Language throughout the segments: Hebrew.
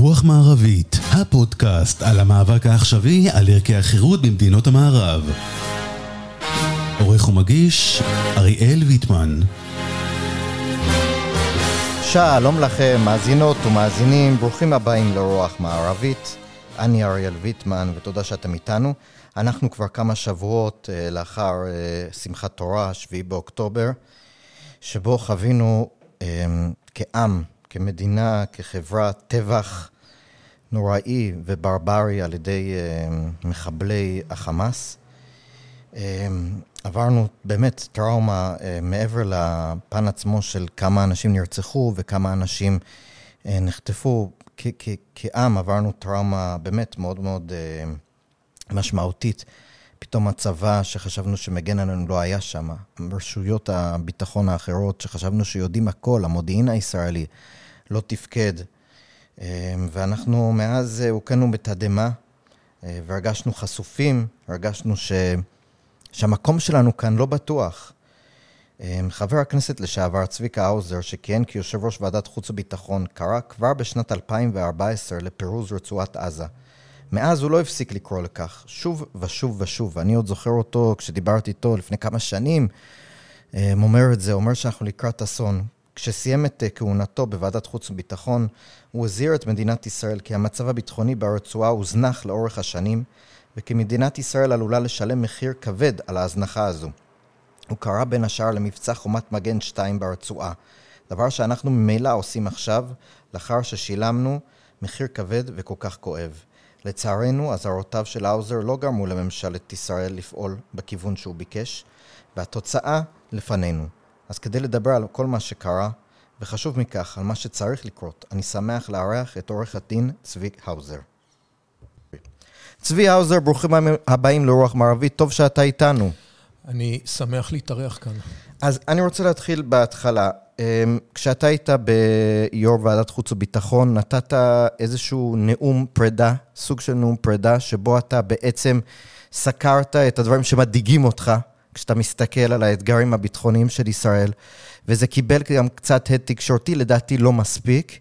רוח מערבית, הפודקאסט על המאבק העכשווי על ערכי החירות במדינות המערב. עורך ומגיש, אריאל ויטמן. שלום לכם, מאזינות ומאזינים, ברוכים הבאים לרוח מערבית. אני אריאל ויטמן, ותודה שאתם איתנו. אנחנו כבר כמה שבועות uh, לאחר uh, שמחת תורה, 7 באוקטובר, שבו חווינו um, כעם, כמדינה, כחברה, טבח נוראי וברברי על ידי uh, מחבלי החמאס. Um, עברנו באמת טראומה uh, מעבר לפן עצמו של כמה אנשים נרצחו וכמה אנשים נחטפו. כעם עברנו טראומה באמת מאוד מאוד משמעותית. פתאום הצבא שחשבנו שמגן עלינו לא היה שם. רשויות הביטחון האחרות שחשבנו שיודעים הכל, המודיעין הישראלי, לא תפקד. Uh, ואנחנו מאז הוכנו בתדהמה uh, והרגשנו חשופים, הרגשנו ש... שהמקום שלנו כאן לא בטוח. חבר הכנסת לשעבר צביקה האוזר, שכיהן כיושב ראש ועדת חוץ וביטחון, קרא כבר בשנת 2014 לפירוז רצועת עזה. מאז הוא לא הפסיק לקרוא לכך, שוב ושוב ושוב. אני עוד זוכר אותו כשדיברתי איתו לפני כמה שנים, הוא אומר את זה, אומר שאנחנו לקראת אסון. כשסיים את כהונתו בוועדת חוץ וביטחון, הוא הזהיר את מדינת ישראל כי המצב הביטחוני ברצועה הוזנח לאורך השנים, וכי מדינת ישראל עלולה לשלם מחיר כבד על ההזנחה הזו. הוא קרא בין השאר למבצע חומת מגן 2 ברצועה, דבר שאנחנו ממילא עושים עכשיו, לאחר ששילמנו מחיר כבד וכל כך כואב. לצערנו, אזהרותיו של האוזר לא גרמו לממשלת ישראל לפעול בכיוון שהוא ביקש, והתוצאה לפנינו. אז כדי לדבר על כל מה שקרה, וחשוב מכך, על מה שצריך לקרות, אני שמח לארח את עורך הדין צבי האוזר. צבי האוזר, ברוכים הבאים לרוח מערבית, טוב שאתה איתנו. אני שמח להתארח כאן. אז אני רוצה להתחיל בהתחלה. כשאתה היית ביו"ר ועדת חוץ וביטחון, נתת איזשהו נאום פרידה, סוג של נאום פרידה, שבו אתה בעצם סקרת את הדברים שמדאיגים אותך, כשאתה מסתכל על האתגרים הביטחוניים של ישראל, וזה קיבל גם קצת הד תקשורתי, לדעתי לא מספיק.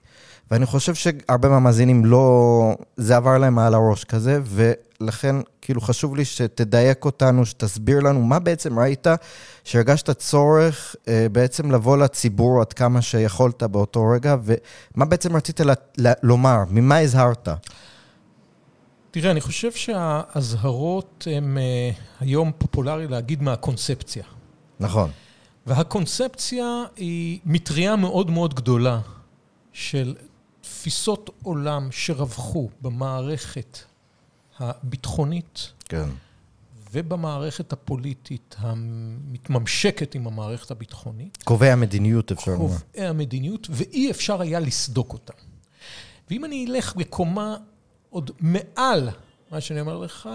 ואני חושב שהרבה מהמאזינים לא... זה עבר להם מעל הראש כזה, ולכן כאילו חשוב לי שתדייק אותנו, שתסביר לנו מה בעצם ראית, שהרגשת צורך אה, בעצם לבוא לציבור עד כמה שיכולת באותו רגע, ומה בעצם רצית ל- ל- לומר, ממה הזהרת? תראה, אני חושב שהאזהרות הן אה, היום פופולרי להגיד מהקונספציה. נכון. והקונספציה היא מטריה מאוד מאוד גדולה של תפיסות עולם שרווחו במערכת הביטחונית כן. ובמערכת הפוליטית המתממשקת עם המערכת הביטחונית. קובעי המדיניות, אפשר לומר. קובעי המדיניות, ואי אפשר היה לסדוק אותם. ואם אני אלך בקומה עוד מעל מה שאני אומר לך,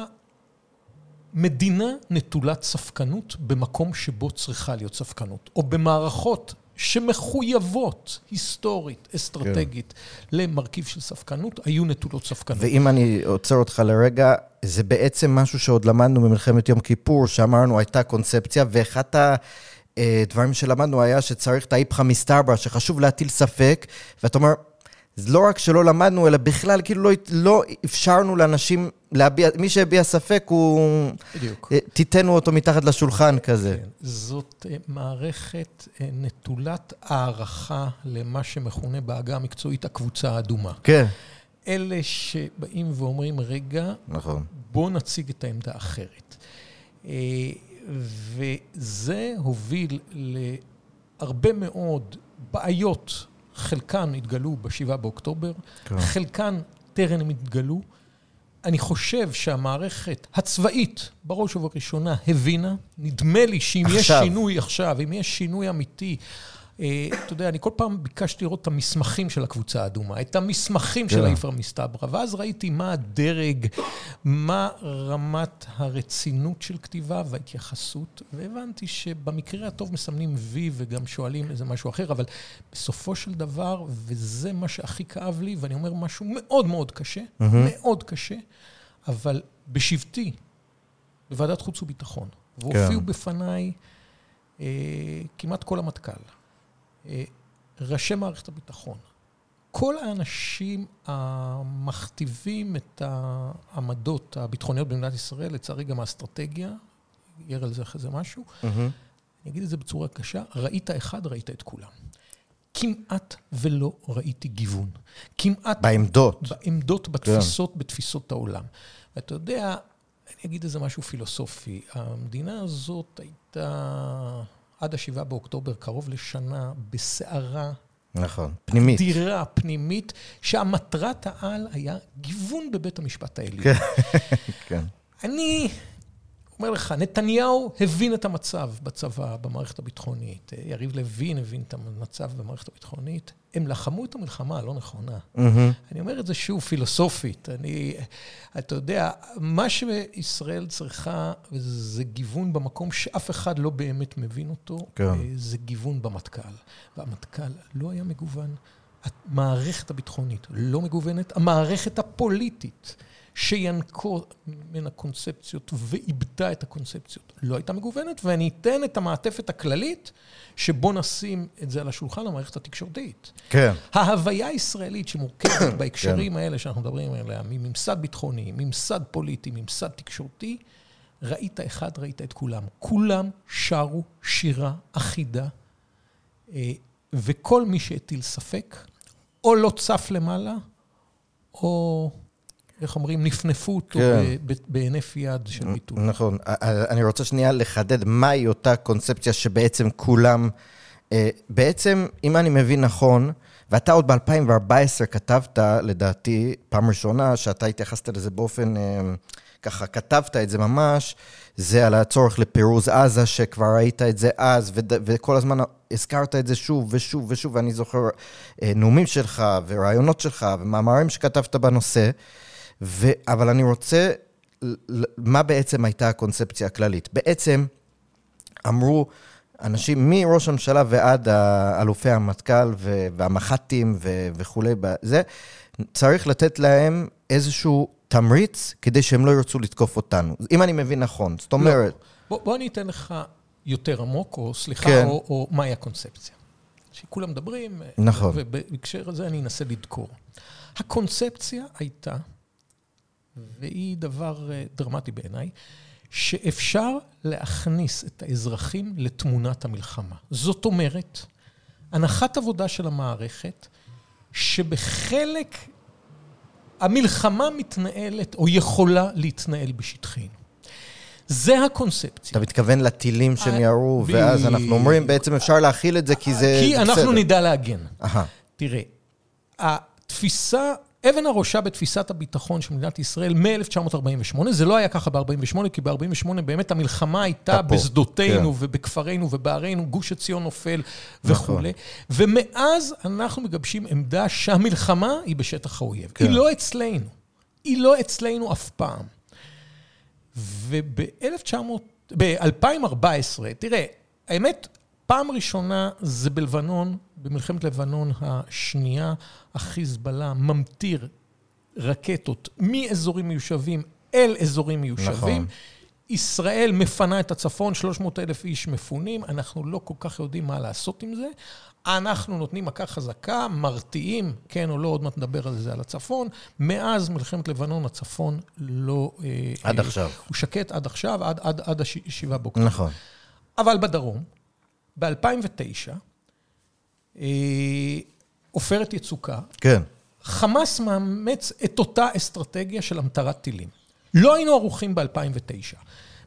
מדינה נטולת ספקנות במקום שבו צריכה להיות ספקנות, או במערכות שמחויבות היסטורית, אסטרטגית, כן. למרכיב של ספקנות, היו נטולות ספקנות. ואם אני עוצר אותך לרגע, זה בעצם משהו שעוד למדנו במלחמת יום כיפור, שאמרנו, הייתה קונספציה, ואחת הדברים שלמדנו היה שצריך את האיפכא מסתברא, שחשוב להטיל ספק, ואתה אומר, זה לא רק שלא למדנו, אלא בכלל כאילו לא, לא אפשרנו לאנשים להביע, מי שהביע ספק הוא... בדיוק. תיתנו אותו מתחת לשולחן כזה. כן. זאת מערכת נטולת הערכה למה שמכונה בעגה המקצועית הקבוצה האדומה. כן. אלה שבאים ואומרים, רגע, נכון. בואו נציג את העמדה האחרת. וזה הוביל להרבה מאוד בעיות. חלקן התגלו ב-7 באוקטובר, כן. חלקן טרם הם התגלו. אני חושב שהמערכת הצבאית, בראש ובראשונה, הבינה. נדמה לי שאם עכשיו. יש שינוי עכשיו, אם יש שינוי אמיתי, אתה יודע, אני כל פעם ביקשתי לראות את המסמכים של הקבוצה האדומה, את המסמכים של האיפרא מסתברא, ואז ראיתי מה הדרג, מה רמת הרצינות של כתיבה וההתייחסות, והבנתי שבמקרה הטוב מסמנים וי וגם שואלים איזה משהו אחר, אבל בסופו של דבר, וזה מה שהכי כאב לי, ואני אומר משהו מאוד מאוד קשה. מאוד קשה, אבל בשבטי, בוועדת חוץ וביטחון, והופיעו כן. בפניי אה, כמעט כל המטכ"ל. ראשי מערכת הביטחון, כל האנשים המכתיבים את העמדות הביטחוניות במדינת ישראל, לצערי גם האסטרטגיה, יהיה על זה אחרי זה משהו, mm-hmm. אני אגיד את זה בצורה קשה, ראית אחד, ראית את כולם. כמעט ולא ראיתי גיוון. כמעט... בעמדות. בעמדות, בתפיסות, כן. בתפיסות העולם. ואתה יודע, אני אגיד איזה משהו פילוסופי. המדינה הזאת הייתה עד השבעה באוקטובר, קרוב לשנה, בסערה נכון, פנימית. דירה פנימית, שהמטרת העל היה גיוון בבית המשפט העליון. כן. כן. אני אומר לך, נתניהו הבין את המצב בצבא, במערכת הביטחונית. יריב לוין הבין את המצב במערכת הביטחונית. הם לחמו את המלחמה הלא נכונה. Mm-hmm. אני אומר את זה שוב פילוסופית. אני, אתה יודע, מה שישראל צריכה זה גיוון במקום שאף אחד לא באמת מבין אותו, כן. זה גיוון במטכ"ל. והמטכ"ל לא היה מגוון. המערכת הביטחונית לא מגוונת, המערכת הפוליטית. שינקו מן הקונספציות ואיבדה את הקונספציות. לא הייתה מגוונת, ואני אתן את המעטפת הכללית, שבוא נשים את זה על השולחן, המערכת התקשורתית. כן. ההוויה הישראלית שמורכבת בהקשרים כן. האלה שאנחנו מדברים עליה, מממסד ביטחוני, ממסד פוליטי, ממסד תקשורתי, ראית אחד, ראית את כולם. כולם שרו שירה אחידה, אה, וכל מי שהטיל ספק, או לא צף למעלה, או... איך אומרים, נפנפו אותו כן. בהינף יד של ביטוי. נכון. אני רוצה שנייה לחדד מהי אותה קונספציה שבעצם כולם... אה, בעצם, אם אני מבין נכון, ואתה עוד ב-2014 כתבת, לדעתי, פעם ראשונה, שאתה התייחסת לזה באופן, אה, ככה כתבת את זה ממש, זה על הצורך לפירוז עזה, שכבר ראית את זה אז, וכל הזמן הזכרת את זה שוב ושוב ושוב, ואני זוכר אה, נאומים שלך ורעיונות שלך ומאמרים שכתבת בנושא. ו... אבל אני רוצה, מה בעצם הייתה הקונספציה הכללית? בעצם אמרו אנשים מראש הממשלה ועד אלופי המטכ"ל והמח"טים וכולי, זה, צריך לתת להם איזשהו תמריץ כדי שהם לא ירצו לתקוף אותנו. אם אני מבין נכון, זאת אומרת... לא. בוא, בוא אני אתן לך יותר עמוק, או סליחה, כן. או, או מהי הקונספציה. שכולם מדברים, נכון. ובהקשר הזה אני אנסה לדקור. הקונספציה הייתה והיא דבר אה, דרמטי בעיניי, שאפשר להכניס את האזרחים לתמונת המלחמה. זאת אומרת, הנחת עבודה של המערכת, שבחלק המלחמה מתנהלת או יכולה להתנהל בשטחנו. זה הקונספציה. אתה מתכוון לטילים שהם ירו, ואז אנחנו אומרים, בעצם אפשר להכיל את זה כי זה... כי אנחנו נדע להגן. תראה, התפיסה אבן הראשה בתפיסת הביטחון של מדינת ישראל מ-1948, זה לא היה ככה ב-48, כי ב-48 באמת המלחמה הייתה בשדותינו כן. ובכפרינו ובערינו, גוש עציון נופל נכון. וכולי. ומאז אנחנו מגבשים עמדה שהמלחמה היא בשטח האויב. כן. היא לא אצלנו. היא לא אצלנו אף פעם. וב-2014, תראה, האמת, פעם ראשונה זה בלבנון, במלחמת לבנון השנייה, החיזבאללה ממטיר רקטות מאזורים מיושבים אל אזורים מיושבים. נכון. ישראל מפנה את הצפון, 300 אלף איש מפונים, אנחנו לא כל כך יודעים מה לעשות עם זה. אנחנו נותנים מכה חזקה, מרתיעים, כן או לא, עוד מעט נדבר על זה, על הצפון. מאז מלחמת לבנון הצפון לא... אה, עד אה, עכשיו. הוא שקט עד עכשיו, עד, עד, עד השבעה באוקטובר. נכון. אבל בדרום, ב-2009, אה, עופרת יצוקה. כן. חמאס מאמץ את אותה אסטרטגיה של המטרת טילים. לא היינו ערוכים ב-2009.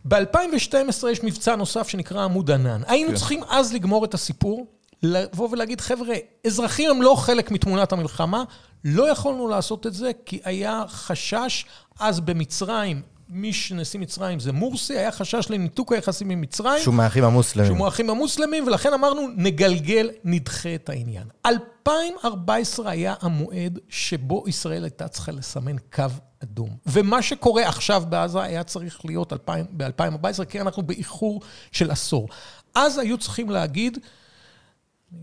ב-2012 יש מבצע נוסף שנקרא עמוד ענן. היינו כן. צריכים אז לגמור את הסיפור, לבוא ולהגיד, חבר'ה, אזרחים הם לא חלק מתמונת המלחמה, לא יכולנו לעשות את זה כי היה חשש אז במצרים מי שנשיא מצרים זה מורסי, היה חשש לניתוק היחסים עם מצרים. שהוא מהאחים המוסלמים. שהוא מהאחים המוסלמים, ולכן אמרנו, נגלגל, נדחה את העניין. 2014 היה המועד שבו ישראל הייתה צריכה לסמן קו אדום. ומה שקורה עכשיו בעזה היה צריך להיות ב-2014, כי אנחנו באיחור של עשור. אז היו צריכים להגיד,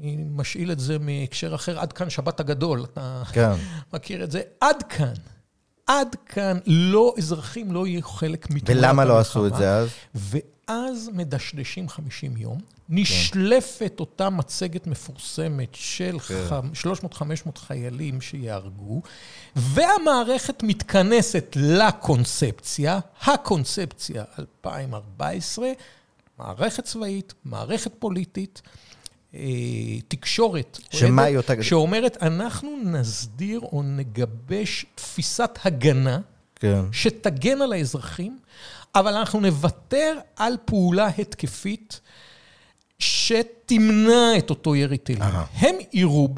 אני משאיל את זה מהקשר אחר, עד כאן שבת הגדול, אתה כן. מכיר את זה? עד כאן. עד כאן לא, אזרחים לא יהיו חלק מתמונת המלחמה. ולמה לא עשו את זה אז? ואז מדשדשים 50 יום. נשלפת אותה מצגת מפורסמת של כן. 300-500 חיילים שיהרגו, והמערכת מתכנסת לקונספציה, הקונספציה 2014, מערכת צבאית, מערכת פוליטית, תקשורת. שמה היא אותה- שאומרת, אנחנו נסדיר או נגבש תפיסת הגנה כן. שתגן על האזרחים, אבל אנחנו נוותר על פעולה התקפית שתמנע את אותו ירי טילים. הם יירו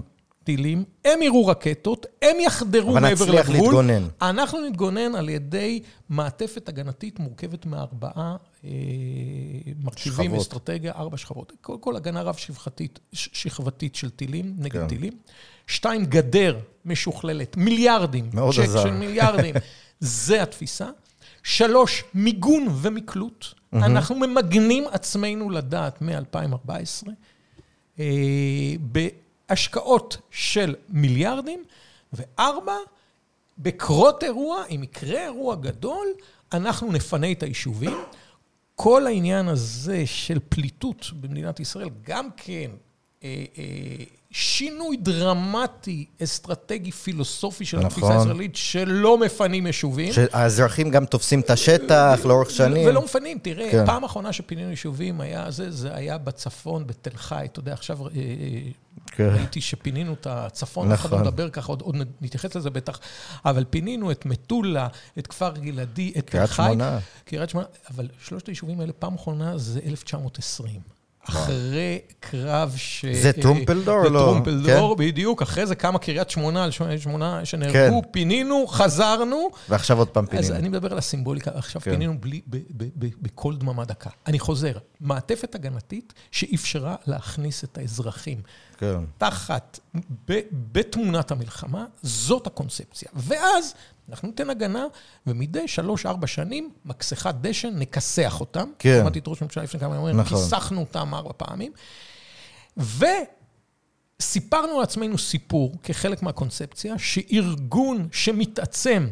טילים, הם יירו רקטות, הם יחדרו אבל מעבר נצליח לגבול. להתגונן. אנחנו נתגונן על ידי מעטפת הגנתית מורכבת מארבעה אה, מרכיבים. אסטרטגיה, ארבע שכבות. קודם כל, הגנה רב-שכבתית שכבתית של טילים, נגד כן. טילים. שתיים, גדר משוכללת, מיליארדים. מאוד צ'ק עזר. של מיליארדים. זה התפיסה. שלוש, מיגון ומקלוט. אנחנו ממגנים עצמנו לדעת מ-2014, אה, בהשקעות של מיליארדים, וארבע, בקרות אירוע, אם יקרה אירוע גדול, אנחנו נפנה את היישובים. כל העניין הזה של פליטות במדינת ישראל, גם כן אה, אה, שינוי דרמטי, אסטרטגי, פילוסופי של נכון. התפיסה הישראלית, שלא מפנים יישובים. שהאזרחים גם תופסים את השטח לאורך שנים. ולא מפנים, תראה, כן. פעם אחרונה שפינינו יישובים היה זה, זה היה בצפון, בתל חי. אתה יודע, עכשיו אה, אה, כן. ראיתי שפינינו את הצפון, אף אחד לא נכון. מדבר ככה, עוד, עוד נתייחס לזה בטח, אבל פינינו את מטולה, את כפר גלעדי, את תל קריית חי. שמונה. קריית שמונה, אבל שלושת היישובים האלה, פעם אחרונה זה 1920. אחרי קרב ש... זה טרומפלדור זה או לא? טרומפלדור, בדיוק. אחרי זה קמה קריית שמונה על שמונה- שמונה שנהרגו, כן. פינינו, חזרנו. ועכשיו עוד פעם אז פינינו. אני מדבר על הסימבוליקה, עכשיו כן. פינינו בלי, ב- ב- ב- בקול דממה דקה. אני חוזר, מעטפת הגנתית שאפשרה להכניס את האזרחים כן. תחת, בתמונת המלחמה, זאת הקונספציה. ואז אנחנו ניתן הגנה, ומדי שלוש-ארבע שנים, מכסחת דשן, נכסח אותם. כן. שמעתי את ראש הממשלה לפני כמה ימים, נכון. כיסחנו אותם ארבע פעמים. וסיפרנו לעצמנו סיפור, כחלק מהקונספציה, שארגון שמתעצם,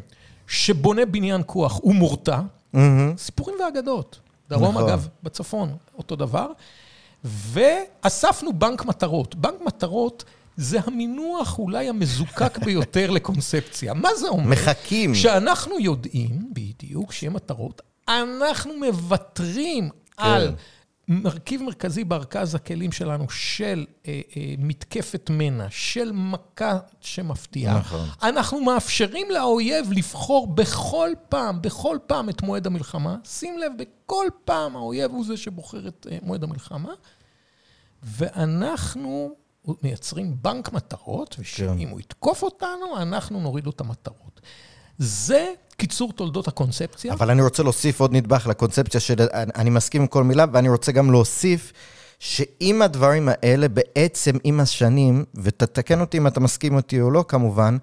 שבונה בניין כוח, הוא מורתע. מהמם. סיפורים ואגדות. דרום, נכון. אגב, בצפון, אותו דבר. ואספנו בנק מטרות. בנק מטרות זה המינוח אולי המזוקק ביותר לקונספציה. מה זה אומר? מחכים. שאנחנו יודעים בדיוק שיהיה מטרות, אנחנו מוותרים כן. על מרכיב מרכזי בארגז הכלים שלנו של אה, אה, מתקפת מנע, של מכה שמפתיעה. נכון. אנחנו מאפשרים לאויב לבחור בכל פעם, בכל פעם את מועד המלחמה. שים לב, בכל פעם האויב הוא זה שבוחר את אה, מועד המלחמה. ואנחנו מייצרים בנק מטרות, ושאם כן. הוא יתקוף אותנו, אנחנו נוריד לו את המטרות. זה קיצור תולדות הקונספציה. אבל אני רוצה להוסיף עוד נדבך לקונספציה של... אני מסכים עם כל מילה, ואני רוצה גם להוסיף שעם הדברים האלה, בעצם עם השנים, ותתקן אותי אם אתה מסכים אותי או לא, כמובן,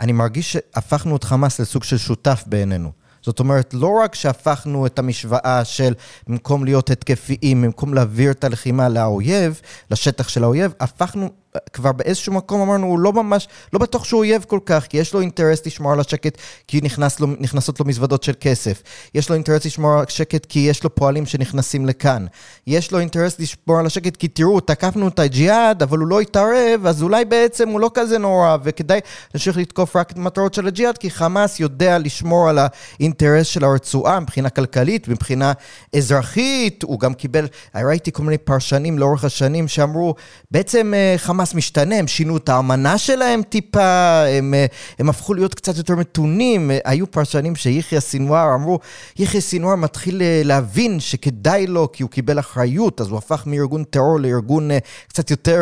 אני מרגיש שהפכנו את חמאס לסוג של שותף בעינינו. זאת אומרת, לא רק שהפכנו את המשוואה של במקום להיות התקפיים, במקום להעביר את הלחימה לאויב, לשטח של האויב, הפכנו, כבר באיזשהו מקום אמרנו, הוא לא ממש, לא בטוח שהוא אויב כל כך, כי יש לו אינטרס לשמור על השקט, כי נכנס לו, נכנסות לו מזוודות של כסף. יש לו אינטרס לשמור על השקט, כי יש לו פועלים שנכנסים לכאן. יש לו אינטרס לשמור על השקט, כי תראו, תקפנו את הג'יהאד, אבל הוא לא התערב, אז אולי בעצם הוא לא כזה נורא, וכדאי להמשיך לתקוף רק את המטרות של הג'יהאד, כי חמאס יודע לשמור על האינטרס של הרצועה מבחינה כלכלית, מבחינה אזרחית. הוא גם קיבל, ראיתי כל מיני פרשנים לאורך השנים שאמרו, בעצם אה, חמאס משתנה, הם שינו את האמנה שלהם טיפה, הם, אה, הם הפכו להיות קצת יותר מתונים. אה, היו פרשנים שיחיא סינואר אמרו, יחיא סינואר מתחיל אה, להבין שכדאי לו, כי הוא קיבל אחריות, אז הוא הפך מארגון טרור לארגון קצת יותר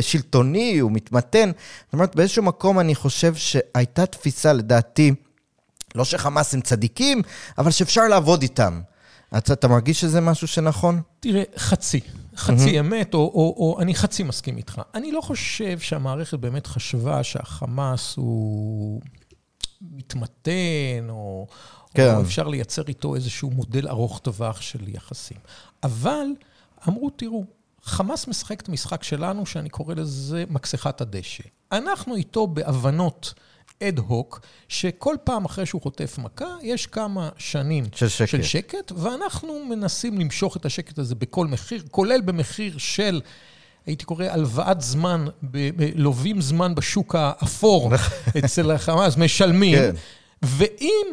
שלטוני, הוא מתמתן. זאת אומרת, באיזשהו מקום אני חושב שהייתה תפיסה, לדעתי, לא שחמאס הם צדיקים, אבל שאפשר לעבוד איתם. אתה, אתה מרגיש שזה משהו שנכון? תראה, חצי. חצי אמת, או, או, או אני חצי מסכים איתך. אני לא חושב שהמערכת באמת חשבה שהחמאס הוא מתמתן, או, כן. או אפשר לייצר איתו איזשהו מודל ארוך טווח של יחסים. אבל אמרו, תראו, חמאס משחק את המשחק שלנו, שאני קורא לזה מכסחת הדשא. אנחנו איתו בהבנות אד הוק, שכל פעם אחרי שהוא חוטף מכה, יש כמה שנים של שקט. של שקט, ואנחנו מנסים למשוך את השקט הזה בכל מחיר, כולל במחיר של... הייתי קורא הלוואת זמן, לווים זמן בשוק האפור אצל החמאס, משלמים. כן. ואם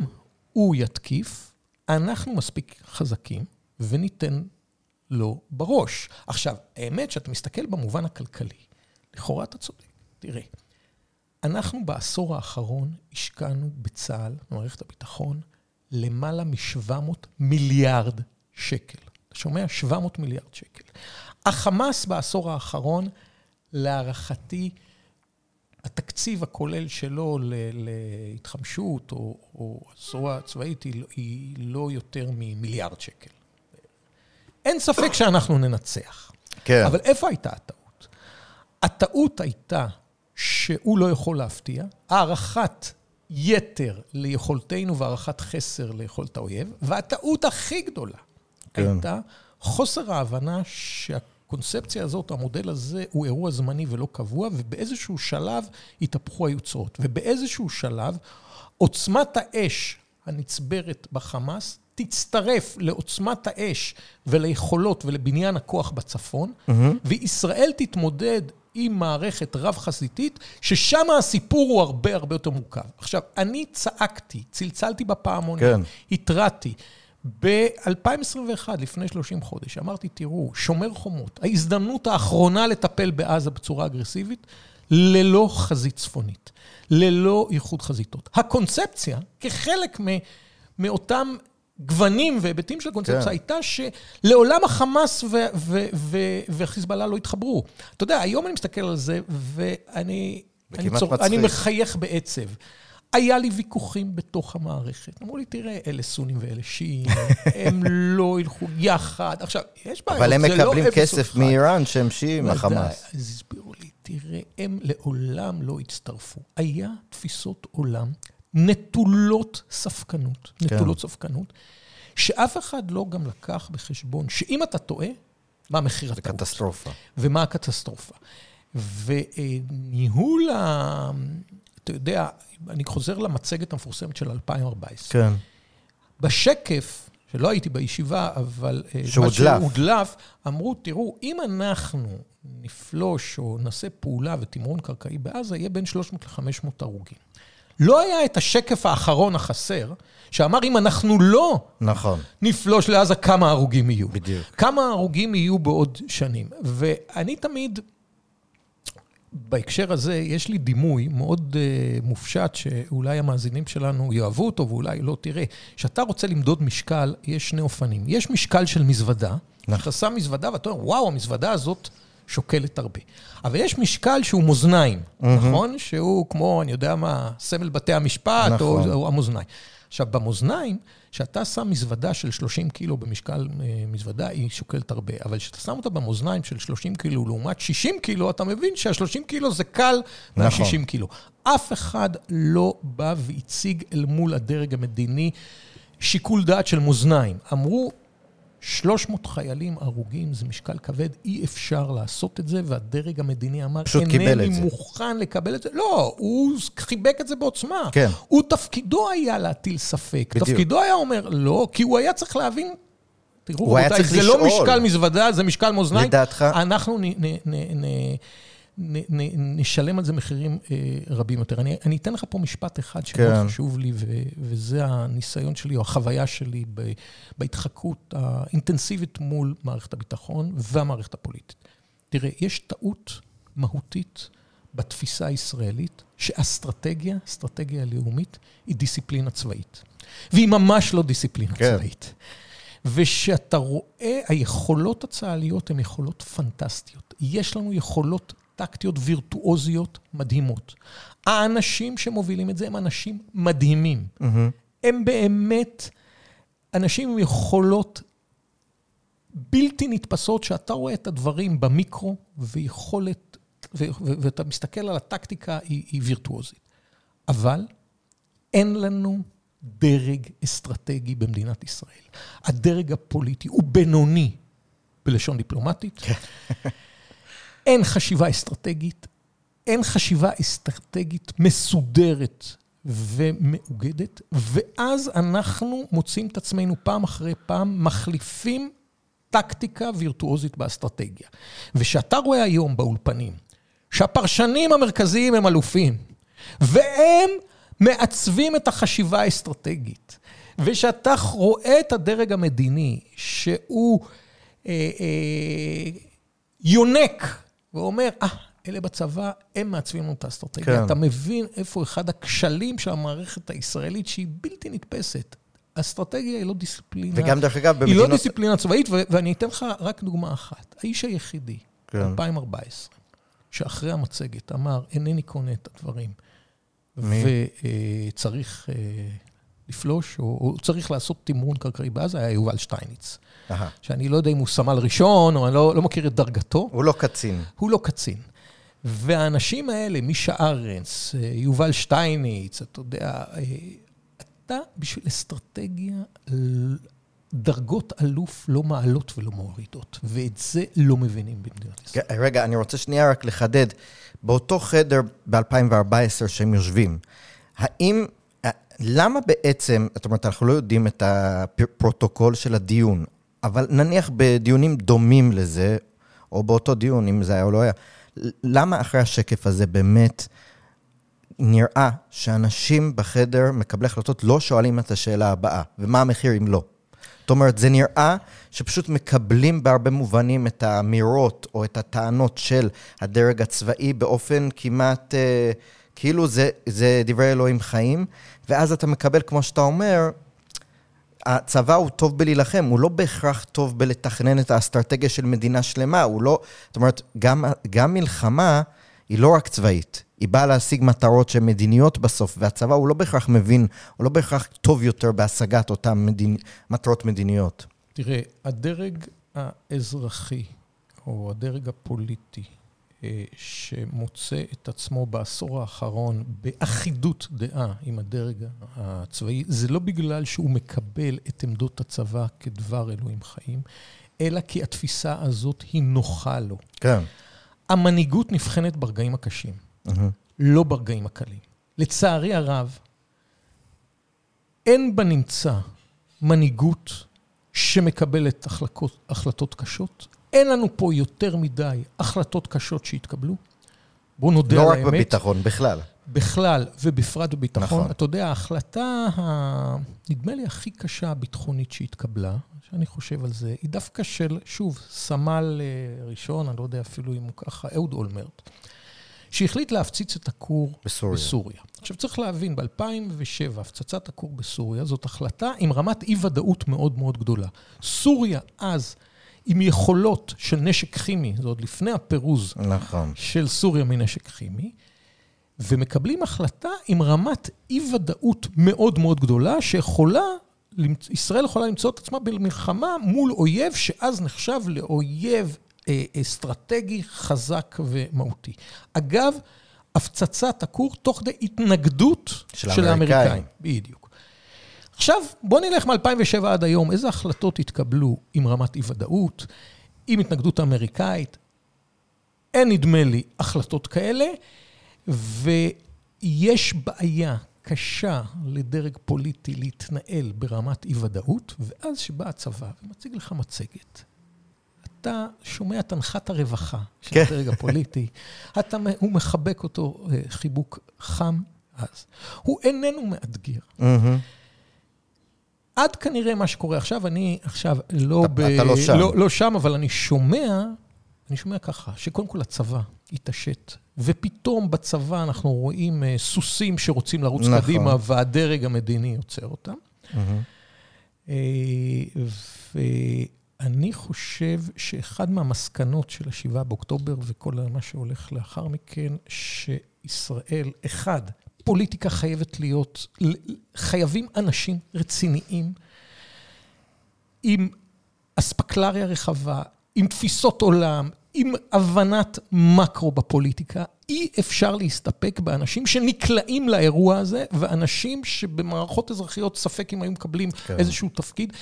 הוא יתקיף, אנחנו מספיק חזקים וניתן לו בראש. עכשיו, האמת שאתה מסתכל במובן הכלכלי, לכאורה אתה צודק. תראה, אנחנו בעשור האחרון השקענו בצה"ל, במערכת הביטחון, למעלה מ-700 מיליארד שקל. אתה שומע? 700 מיליארד שקל. החמאס בעשור האחרון, להערכתי, התקציב הכולל שלו להתחמשות או, או זרוע צבאית היא, היא לא יותר ממיליארד שקל. אין ספק שאנחנו ננצח. כן. אבל איפה הייתה הטעות? הטעות הייתה שהוא לא יכול להפתיע, הערכת יתר ליכולתנו והערכת חסר ליכולת האויב, והטעות הכי גדולה כן. הייתה חוסר ההבנה שהקונספציה הזאת, המודל הזה, הוא אירוע זמני ולא קבוע, ובאיזשהו שלב התהפכו היוצרות. ובאיזשהו שלב עוצמת האש הנצברת בחמאס תצטרף לעוצמת האש וליכולות ולבניין הכוח בצפון, וישראל תתמודד עם מערכת רב-חזיתית, ששם הסיפור הוא הרבה הרבה יותר מורכב. עכשיו, אני צעקתי, צלצלתי בפעמונים, כן. התרעתי. ב-2021, לפני 30 חודש, אמרתי, תראו, שומר חומות, ההזדמנות האחרונה לטפל בעזה בצורה אגרסיבית, ללא חזית צפונית, ללא איחוד חזיתות. הקונספציה, כחלק מ- מאותם גוונים והיבטים של הקונספציה, כן. הייתה שלעולם החמאס ו- ו- ו- וחיזבאללה לא התחברו. אתה יודע, היום אני מסתכל על זה, ואני אני צור- אני. מחייך בעצב. היה לי ויכוחים בתוך המערכת. אמרו לי, תראה, אלה סונים ואלה שיעים, הם לא ילכו יחד. עכשיו, יש בעיות, אבל הם זה לא מקבלים אפס כסף או אחד. מאיראן שהם שיעים, ודאי, החמאס. אז הסבירו לי, תראה, הם לעולם לא הצטרפו. היה תפיסות עולם נטולות ספקנות, כן. נטולות ספקנות, שאף אחד לא גם לקח בחשבון שאם אתה טועה, מה מחיר זה הטעות. קטסטרופה. ומה הקטסטרופה. וניהול ה... אתה יודע, אני חוזר למצגת המפורסמת של 2014. כן. בשקף, שלא הייתי בישיבה, אבל... אה, שהודלף. שהודלף, אמרו, תראו, אם אנחנו נפלוש או נעשה פעולה ותמרון קרקעי בעזה, יהיה בין 300 ל-500 הרוגים. לא היה את השקף האחרון החסר, שאמר, אם אנחנו לא נכון. נפלוש לעזה, כמה הרוגים יהיו. בדיוק. כמה הרוגים יהיו בעוד שנים. ואני תמיד, בהקשר הזה, יש לי דימוי מאוד uh, מופשט, שאולי המאזינים שלנו יאהבו אותו ואולי לא. תראה, כשאתה רוצה למדוד משקל, יש שני אופנים. יש משקל של מזוודה, נכון. אתה שם מזוודה ואתה אומר, וואו, המזוודה הזאת שוקלת הרבה. אבל יש משקל שהוא מאזניים, נכון? שהוא כמו, אני יודע מה, סמל בתי המשפט, נכון. או, או המאזניים. עכשיו, במאזניים, כשאתה שם מזוודה של 30 קילו במשקל אה, מזוודה, היא שוקלת הרבה. אבל כשאתה שם אותה במאזניים של 30 קילו לעומת 60 קילו, אתה מבין שה-30 קילו זה קל נכון. מה-60 קילו. אף אחד לא בא והציג אל מול הדרג המדיני שיקול דעת של מאזניים. אמרו, 300 חיילים הרוגים זה משקל כבד, אי אפשר לעשות את זה, והדרג המדיני אמר, פשוט קיבל אינני את זה." מוכן לקבל את זה. לא, הוא חיבק את זה בעוצמה. כן. הוא תפקידו היה להטיל ספק. בדיוק. תפקידו היה אומר לא, כי הוא היה צריך להבין, תראו, רבותיי, זה לא לשאול. משקל מזוודה, זה משקל מאזניים. לדעתך? אנחנו נ, נ, נ, נ, נ, נ, נשלם על זה מחירים אה, רבים יותר. אני, אני אתן לך פה משפט אחד שמאוד כן. חשוב לי, ו, וזה הניסיון שלי, או החוויה שלי ב, בהתחקות האינטנסיבית מול מערכת הביטחון והמערכת הפוליטית. תראה, יש טעות מהותית בתפיסה הישראלית, שאסטרטגיה, אסטרטגיה לאומית, היא דיסציפלינה צבאית. והיא ממש לא דיסציפלינה כן. צבאית. ושאתה רואה, היכולות הצה"ליות הן יכולות פנטסטיות. יש לנו יכולות טקטיות וירטואוזיות מדהימות. האנשים שמובילים את זה הם אנשים מדהימים. הם באמת אנשים עם יכולות בלתי נתפסות, שאתה רואה את הדברים במיקרו, ויכולת, ו- ו- ואתה מסתכל על הטקטיקה, היא, היא וירטואוזית. אבל אין לנו דרג אסטרטגי במדינת ישראל. הדרג הפוליטי הוא בינוני בלשון דיפלומטית. אין חשיבה אסטרטגית, אין חשיבה אסטרטגית מסודרת ומאוגדת, ואז אנחנו מוצאים את עצמנו פעם אחרי פעם מחליפים טקטיקה וירטואוזית באסטרטגיה. וכשאתה רואה היום באולפנים שהפרשנים המרכזיים הם אלופים, והם מעצבים את החשיבה האסטרטגית, ושאתה רואה את הדרג המדיני, שהוא אה, אה, יונק ואומר, אה, אלה בצבא, הם מעצבים לנו את האסטרטגיה. כן. אתה מבין איפה אחד הכשלים של המערכת הישראלית, שהיא בלתי נתפסת. אסטרטגיה היא לא דיסציפלינה. וגם דרך אגב, במדינות... היא לא דיסציפלינה צבאית, ו- ואני אתן לך רק דוגמה אחת. האיש היחידי, כן. 2014, שאחרי המצגת אמר, אינני קונה את הדברים. וצריך אה, לפלוש, או, או צריך לעשות תמרון קרקעי בעזה, היה יובל שטייניץ. Aha. שאני לא יודע אם הוא סמל ראשון, או אני לא, לא מכיר את דרגתו. הוא לא קצין. הוא לא קצין. והאנשים האלה, מישה ארנס, אה, יובל שטייניץ, אתה יודע, אה, אתה בשביל אסטרטגיה, דרגות אלוף לא מעלות ולא מורידות, ואת זה לא מבינים במדינת ישראל. רגע, אני רוצה שנייה רק לחדד. באותו חדר ב-2014 שהם יושבים, האם, למה בעצם, זאת אומרת, אנחנו לא יודעים את הפרוטוקול של הדיון, אבל נניח בדיונים דומים לזה, או באותו דיון, אם זה היה או לא היה, למה אחרי השקף הזה באמת נראה שאנשים בחדר, מקבלי החלטות, לא שואלים את השאלה הבאה, ומה המחיר אם לא? זאת אומרת, זה נראה שפשוט מקבלים בהרבה מובנים את האמירות או את הטענות של הדרג הצבאי באופן כמעט, אה, כאילו זה, זה דברי אלוהים חיים, ואז אתה מקבל, כמו שאתה אומר, הצבא הוא טוב בלהילחם, הוא לא בהכרח טוב בלתכנן את האסטרטגיה של מדינה שלמה, הוא לא... זאת אומרת, גם, גם מלחמה היא לא רק צבאית, היא באה להשיג מטרות שהן מדיניות בסוף, והצבא הוא לא בהכרח מבין, הוא לא בהכרח טוב יותר בהשגת אותן מדינ... מטרות מדיניות. תראה, הדרג האזרחי, או הדרג הפוליטי, שמוצא את עצמו בעשור האחרון באחידות דעה עם הדרג הצבאי, זה לא בגלל שהוא מקבל את עמדות הצבא כדבר אלוהים חיים, אלא כי התפיסה הזאת היא נוחה לו. כן. המנהיגות נבחנת ברגעים הקשים, uh-huh. לא ברגעים הקלים. לצערי הרב, אין בנמצא מנהיגות שמקבלת החלטות, החלטות קשות. אין לנו פה יותר מדי החלטות קשות שהתקבלו. בואו נודה לא על האמת. לא רק בביטחון, בכלל. בכלל, ובפרט בביטחון. נכון. אתה יודע, ההחלטה, ה... נדמה לי, הכי קשה הביטחונית שהתקבלה, שאני חושב על זה, היא דווקא של, שוב, סמל אה, ראשון, אני לא יודע אפילו אם הוא ככה, אהוד אולמרט, שהחליט להפציץ את הכור בסוריה. בסוריה. עכשיו, צריך להבין, ב-2007, הפצצת הכור בסוריה, זאת החלטה עם רמת אי-ודאות מאוד מאוד גדולה. סוריה אז... עם יכולות של נשק כימי, זה עוד לפני הפירוז נכון. של סוריה מנשק כימי, ומקבלים החלטה עם רמת אי-ודאות מאוד מאוד גדולה, שיכולה, ישראל יכולה למצוא את עצמה במלחמה מול אויב שאז נחשב לאויב אה, אסטרטגי חזק ומהותי. אגב, הפצצת הכור תוך כדי התנגדות של, של האמריקאים. בדיוק. עכשיו, בואו נלך מ-2007 עד היום, איזה החלטות התקבלו עם רמת אי-ודאות, עם התנגדות אמריקאית? אין, נדמה לי, החלטות כאלה, ויש בעיה קשה לדרג פוליטי להתנהל ברמת אי-ודאות, ואז שבא הצבא ומציג לך מצגת. אתה שומע את הנחת הרווחה של כן. הדרג הפוליטי, אתה, הוא מחבק אותו אה, חיבוק חם אז. הוא איננו מאתגר. Mm-hmm. עד כנראה מה שקורה עכשיו, אני עכשיו לא אתה, ב... אתה לא שם. לא, לא שם, אבל אני שומע, אני שומע ככה, שקודם כל הצבא התעשת, ופתאום בצבא אנחנו רואים uh, סוסים שרוצים לרוץ נכון. קדימה, והדרג המדיני עוצר אותם. Mm-hmm. ואני חושב שאחד מהמסקנות של ה-7 באוקטובר וכל מה שהולך לאחר מכן, שישראל, אחד, פוליטיקה חייבת להיות, חייבים אנשים רציניים, עם אספקלריה רחבה, עם תפיסות עולם, עם הבנת מקרו בפוליטיקה. אי אפשר להסתפק באנשים שנקלעים לאירוע הזה, ואנשים שבמערכות אזרחיות ספק אם היו מקבלים כן. איזשהו תפקיד.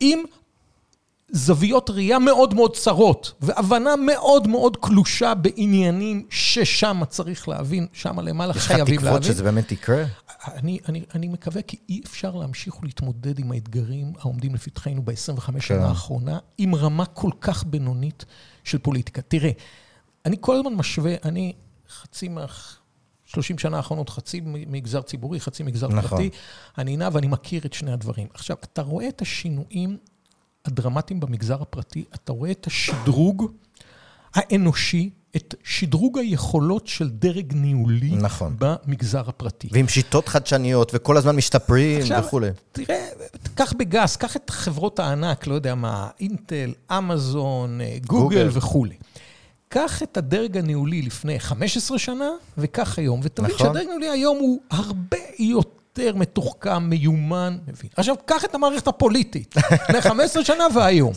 אם זוויות ראייה מאוד מאוד צרות, והבנה מאוד מאוד קלושה בעניינים ששם צריך להבין, שם למעלה חייבים להבין. יש לך תקוות שזה באמת יקרה? אני, אני, אני מקווה כי אי אפשר להמשיך ולהתמודד עם האתגרים העומדים לפתחנו ב-25 כן. שנה האחרונה, עם רמה כל כך בינונית של פוליטיקה. תראה, אני כל הזמן משווה, אני חצי מה... 30 שנה האחרונות, חצי מגזר ציבורי, חצי מגזר נכון. פרטי. אני נע ואני מכיר את שני הדברים. עכשיו, אתה רואה את השינויים הדרמטיים במגזר הפרטי, אתה רואה את השדרוג האנושי, את שדרוג היכולות של דרג ניהולי נכון. במגזר הפרטי. ועם שיטות חדשניות, וכל הזמן משתפרים וכולי. עכשיו, תראה, קח בגס, קח את חברות הענק, לא יודע מה, אינטל, אמזון, גוגל, גוגל. וכולי. קח את הדרג הניהולי לפני 15 שנה, וקח היום, ותבין נכון. שהדרג הניהולי היום הוא הרבה יותר מתוחכם, מיומן, מבין. עכשיו, קח את המערכת הפוליטית, לפני 15 שנה והיום.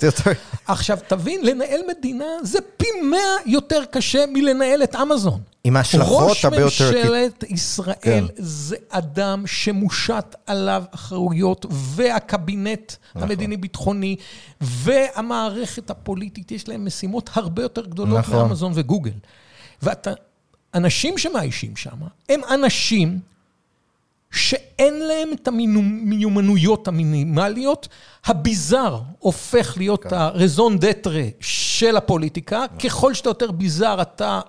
עכשיו, תבין, לנהל מדינה זה פי 100 יותר קשה מלנהל את אמזון. עם השלכות הרבה יותר... ראש ממשלת ישראל כן. זה אדם שמושת עליו אחריות, והקבינט נכון. המדיני-ביטחוני, והמערכת הפוליטית, יש להם משימות הרבה יותר גדולות נכון. מאמזון וגוגל. ואנשים שמאיישים שם, הם אנשים שאין להם את המיומנויות המינימליות, הביזאר הופך להיות כן. הרזון דטרה של הפוליטיקה. נכון. ככל שאתה יותר ביזאר, אתה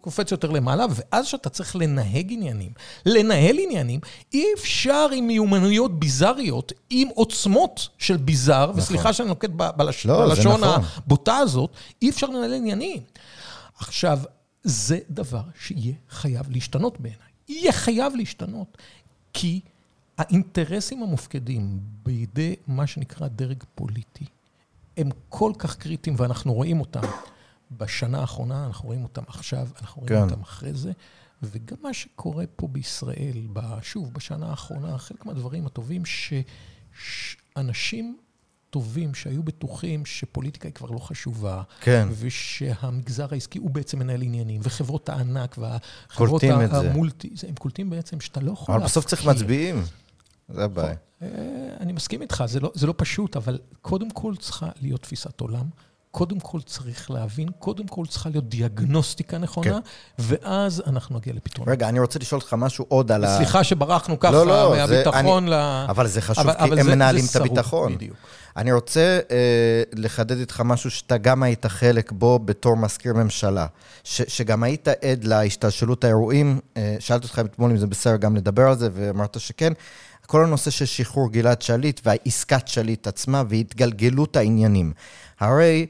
קופץ יותר למעלה, ואז שאתה צריך לנהג עניינים, לנהל עניינים, אי אפשר עם מיומנויות ביזריות, עם עוצמות של ביזר, נכון. וסליחה שאני נוקט בלש... לא, בלשון נכון. הבוטה הזאת, אי אפשר לנהל עניינים. עכשיו, זה דבר שיהיה חייב להשתנות בעיניי. יהיה חייב להשתנות, כי האינטרסים המופקדים בידי מה שנקרא דרג פוליטי, הם כל כך קריטיים, ואנחנו רואים אותם. בשנה האחרונה, אנחנו רואים אותם עכשיו, אנחנו רואים כן. אותם אחרי זה, וגם מה שקורה פה בישראל, שוב, בשנה האחרונה, חלק מהדברים הטובים, שאנשים טובים שהיו בטוחים שפוליטיקה היא כבר לא חשובה, כן. ושהמגזר העסקי הוא בעצם מנהל עניינים, וחברות הענק והחברות המולטי, זה, הם קולטים בעצם שאתה לא יכול. אבל בסוף צריך מצביעים, זה הבעיה. אה, אני מסכים איתך, זה לא, זה לא פשוט, אבל קודם כל צריכה להיות תפיסת עולם. קודם כל צריך להבין, קודם כל צריכה להיות דיאגנוסטיקה נכונה, כן. ואז אנחנו נגיע לפתרון. רגע, אני רוצה לשאול אותך משהו עוד על ה... סליחה שברחנו ככה לא, לא, מהביטחון אני... ל... אבל זה חשוב, אבל, כי אבל הם זה, מנהלים זה את הביטחון. בדיוק. אני רוצה אה, לחדד איתך משהו שאתה גם היית חלק בו בתור מזכיר ממשלה, ש, שגם היית עד להשתלשלות האירועים. אה, שאלתי אותך אתמול אם זה בסדר גם לדבר על זה, ואמרת שכן. כל הנושא של שחרור גלעד שליט והעסקת שליט עצמה והתגלגלות העניינים. הרי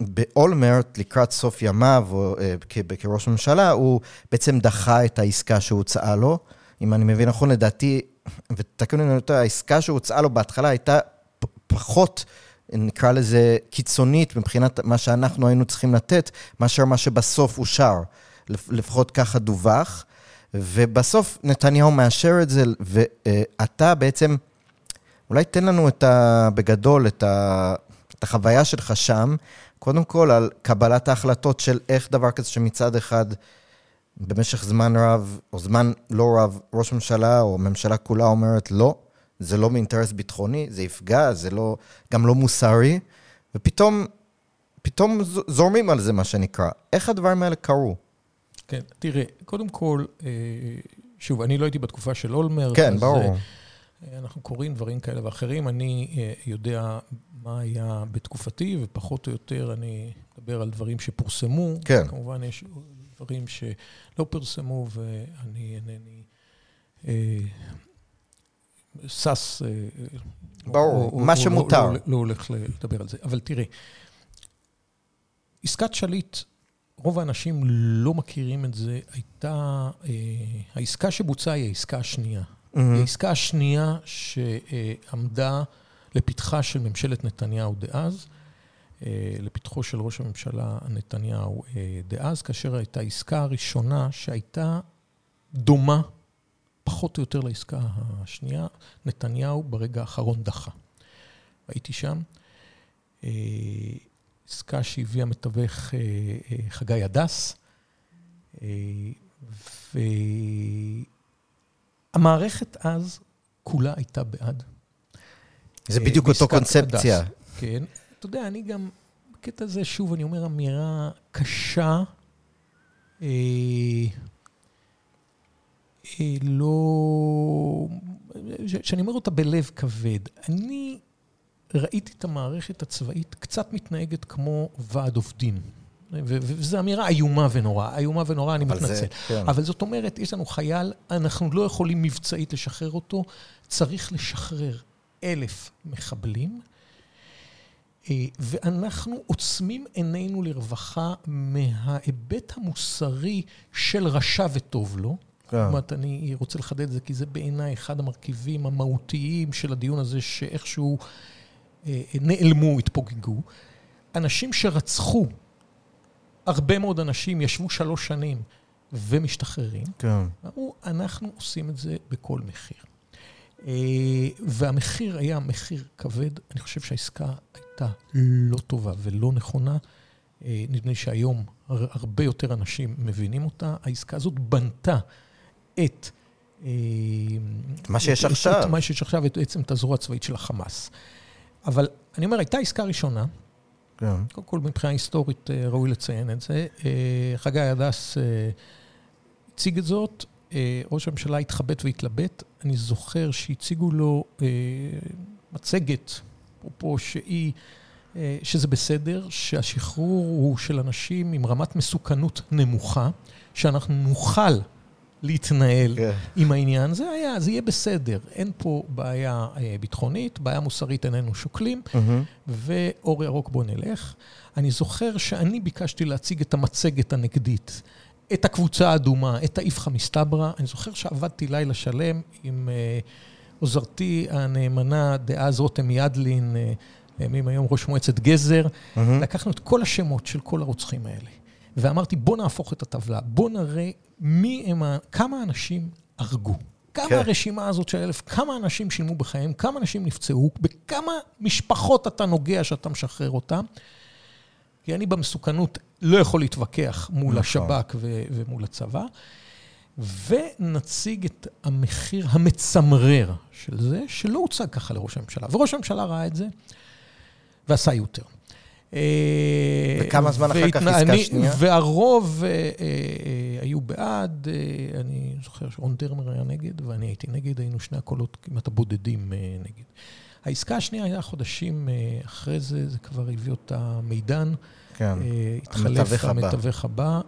באולמרט, לקראת סוף ימיו, אה, כראש ממשלה, הוא בעצם דחה את העסקה שהוצעה לו. אם אני מבין נכון, לדעתי, ותקנו לי יותר, העסקה שהוצעה לו בהתחלה הייתה פחות, נקרא לזה, קיצונית מבחינת מה שאנחנו היינו צריכים לתת, מאשר מה שבסוף אושר. לפחות ככה דווח. ובסוף נתניהו מאשר את זה, ואתה בעצם, אולי תן לנו את ה, בגדול את ה... את החוויה שלך שם, קודם כל על קבלת ההחלטות של איך דבר כזה שמצד אחד במשך זמן רב, או זמן לא רב, ראש ממשלה או ממשלה כולה אומרת לא, זה לא מאינטרס ביטחוני, זה יפגע, זה לא, גם לא מוסרי, ופתאום, פתאום זורמים על זה, מה שנקרא. איך הדברים האלה קרו? כן, תראה, קודם כל, אה, שוב, אני לא הייתי בתקופה של אולמרט. כן, ברור. אנחנו קוראים דברים כאלה ואחרים. אני אה, יודע מה היה בתקופתי, ופחות או יותר אני מדבר על דברים שפורסמו. כן. כמובן, יש דברים שלא פרסמו, ואני אינני אה, שש... אה, ברור, או, מה או, שמותר. לא, לא, לא הולך לדבר על זה. אבל תראה, עסקת שליט, רוב האנשים לא מכירים את זה, הייתה... אה, העסקה שבוצעה היא העסקה השנייה. Mm-hmm. העסקה השנייה שעמדה לפתחה של ממשלת נתניהו דאז, אה, לפתחו של ראש הממשלה נתניהו אה, דאז, כאשר הייתה העסקה הראשונה שהייתה דומה פחות או יותר לעסקה השנייה, נתניהו ברגע האחרון דחה. הייתי שם. אה, עסקה שהביאה מתווך חגי הדס, והמערכת אז כולה הייתה בעד. זה בדיוק אותו קונספציה. כן. אתה יודע, אני גם, בקטע הזה, שוב, אני אומר אמירה קשה, אה, אה, לא... שאני אומר אותה בלב כבד. אני ראיתי את המערכת הצבאית קצת מתנהגת כמו ועד עובדים. וזו אמירה איומה ונוראה, איומה ונוראה, אני מתנצל. זה, כן. אבל זאת אומרת, יש לנו חייל, אנחנו לא יכולים מבצעית לשחרר אותו, צריך לשחרר אלף מחבלים, אה, ואנחנו עוצמים עינינו לרווחה מההיבט המוסרי של רשע וטוב לו. כן. זאת אומרת, אני רוצה לחדד את זה, כי זה בעיניי אחד המרכיבים המהותיים של הדיון הזה, שאיכשהו אה, נעלמו, התפוגגו. אנשים שרצחו הרבה מאוד אנשים, ישבו שלוש שנים ומשתחררים. כן. אמרו, אנחנו עושים את זה בכל מחיר. אה, והמחיר היה מחיר כבד. אני חושב שהעסקה הייתה לא טובה ולא נכונה. אה, נדמה לי שהיום הרבה יותר אנשים מבינים אותה. העסקה הזאת בנתה את... אה, מה שיש את, עכשיו. את מה שיש עכשיו, את בעצם את הזרוע הצבאית של החמאס. אבל אני אומר, הייתה עסקה ראשונה. כן. קודם כל, מבחינה היסטורית ראוי לציין את זה. חגי הדס הציג את זאת. אה, ראש הממשלה התחבט והתלבט. אני זוכר שהציגו לו אה, מצגת, אפרופו שהיא, אה, שזה בסדר, שהשחרור הוא של אנשים עם רמת מסוכנות נמוכה, שאנחנו נוכל להתנהל כן. עם העניין. זה היה, זה יהיה בסדר. אין פה בעיה ביטחונית, בעיה מוסרית איננו שוקלים, mm-hmm. ואור ירוק בוא נלך. אני זוכר שאני ביקשתי להציג את המצגת הנגדית. את הקבוצה האדומה, את האיפכא מסתברא. אני זוכר שעבדתי לילה שלם עם uh, עוזרתי הנאמנה דאז רותם ידלין, לימים uh, היום ראש מועצת גזר. Mm-hmm. לקחנו את כל השמות של כל הרוצחים האלה, ואמרתי, בוא נהפוך את הטבלה, בוא נראה מי הם, כמה אנשים הרגו. כמה כן. הרשימה הזאת של אלף, כמה אנשים שילמו בחייהם, כמה אנשים נפצעו, בכמה משפחות אתה נוגע שאתה משחרר אותם. כי אני במסוכנות לא יכול להתווכח מול נכון. השב"כ ו- ומול הצבא. ונציג את המחיר המצמרר של זה, שלא הוצג ככה לראש הממשלה. וראש הממשלה ראה את זה, ועשה יותר. אה, וכמה זמן אחר כך עסקה שנייה? והרוב אה, אה, היו בעד, אני זוכר שרון דרמר היה נגד, ואני הייתי נגד, היינו שני הקולות כמעט הבודדים נגד. העסקה השנייה הייתה חודשים אחרי זה, זה כבר הביא אותה מידן. כן, התחלף המתווך הבא,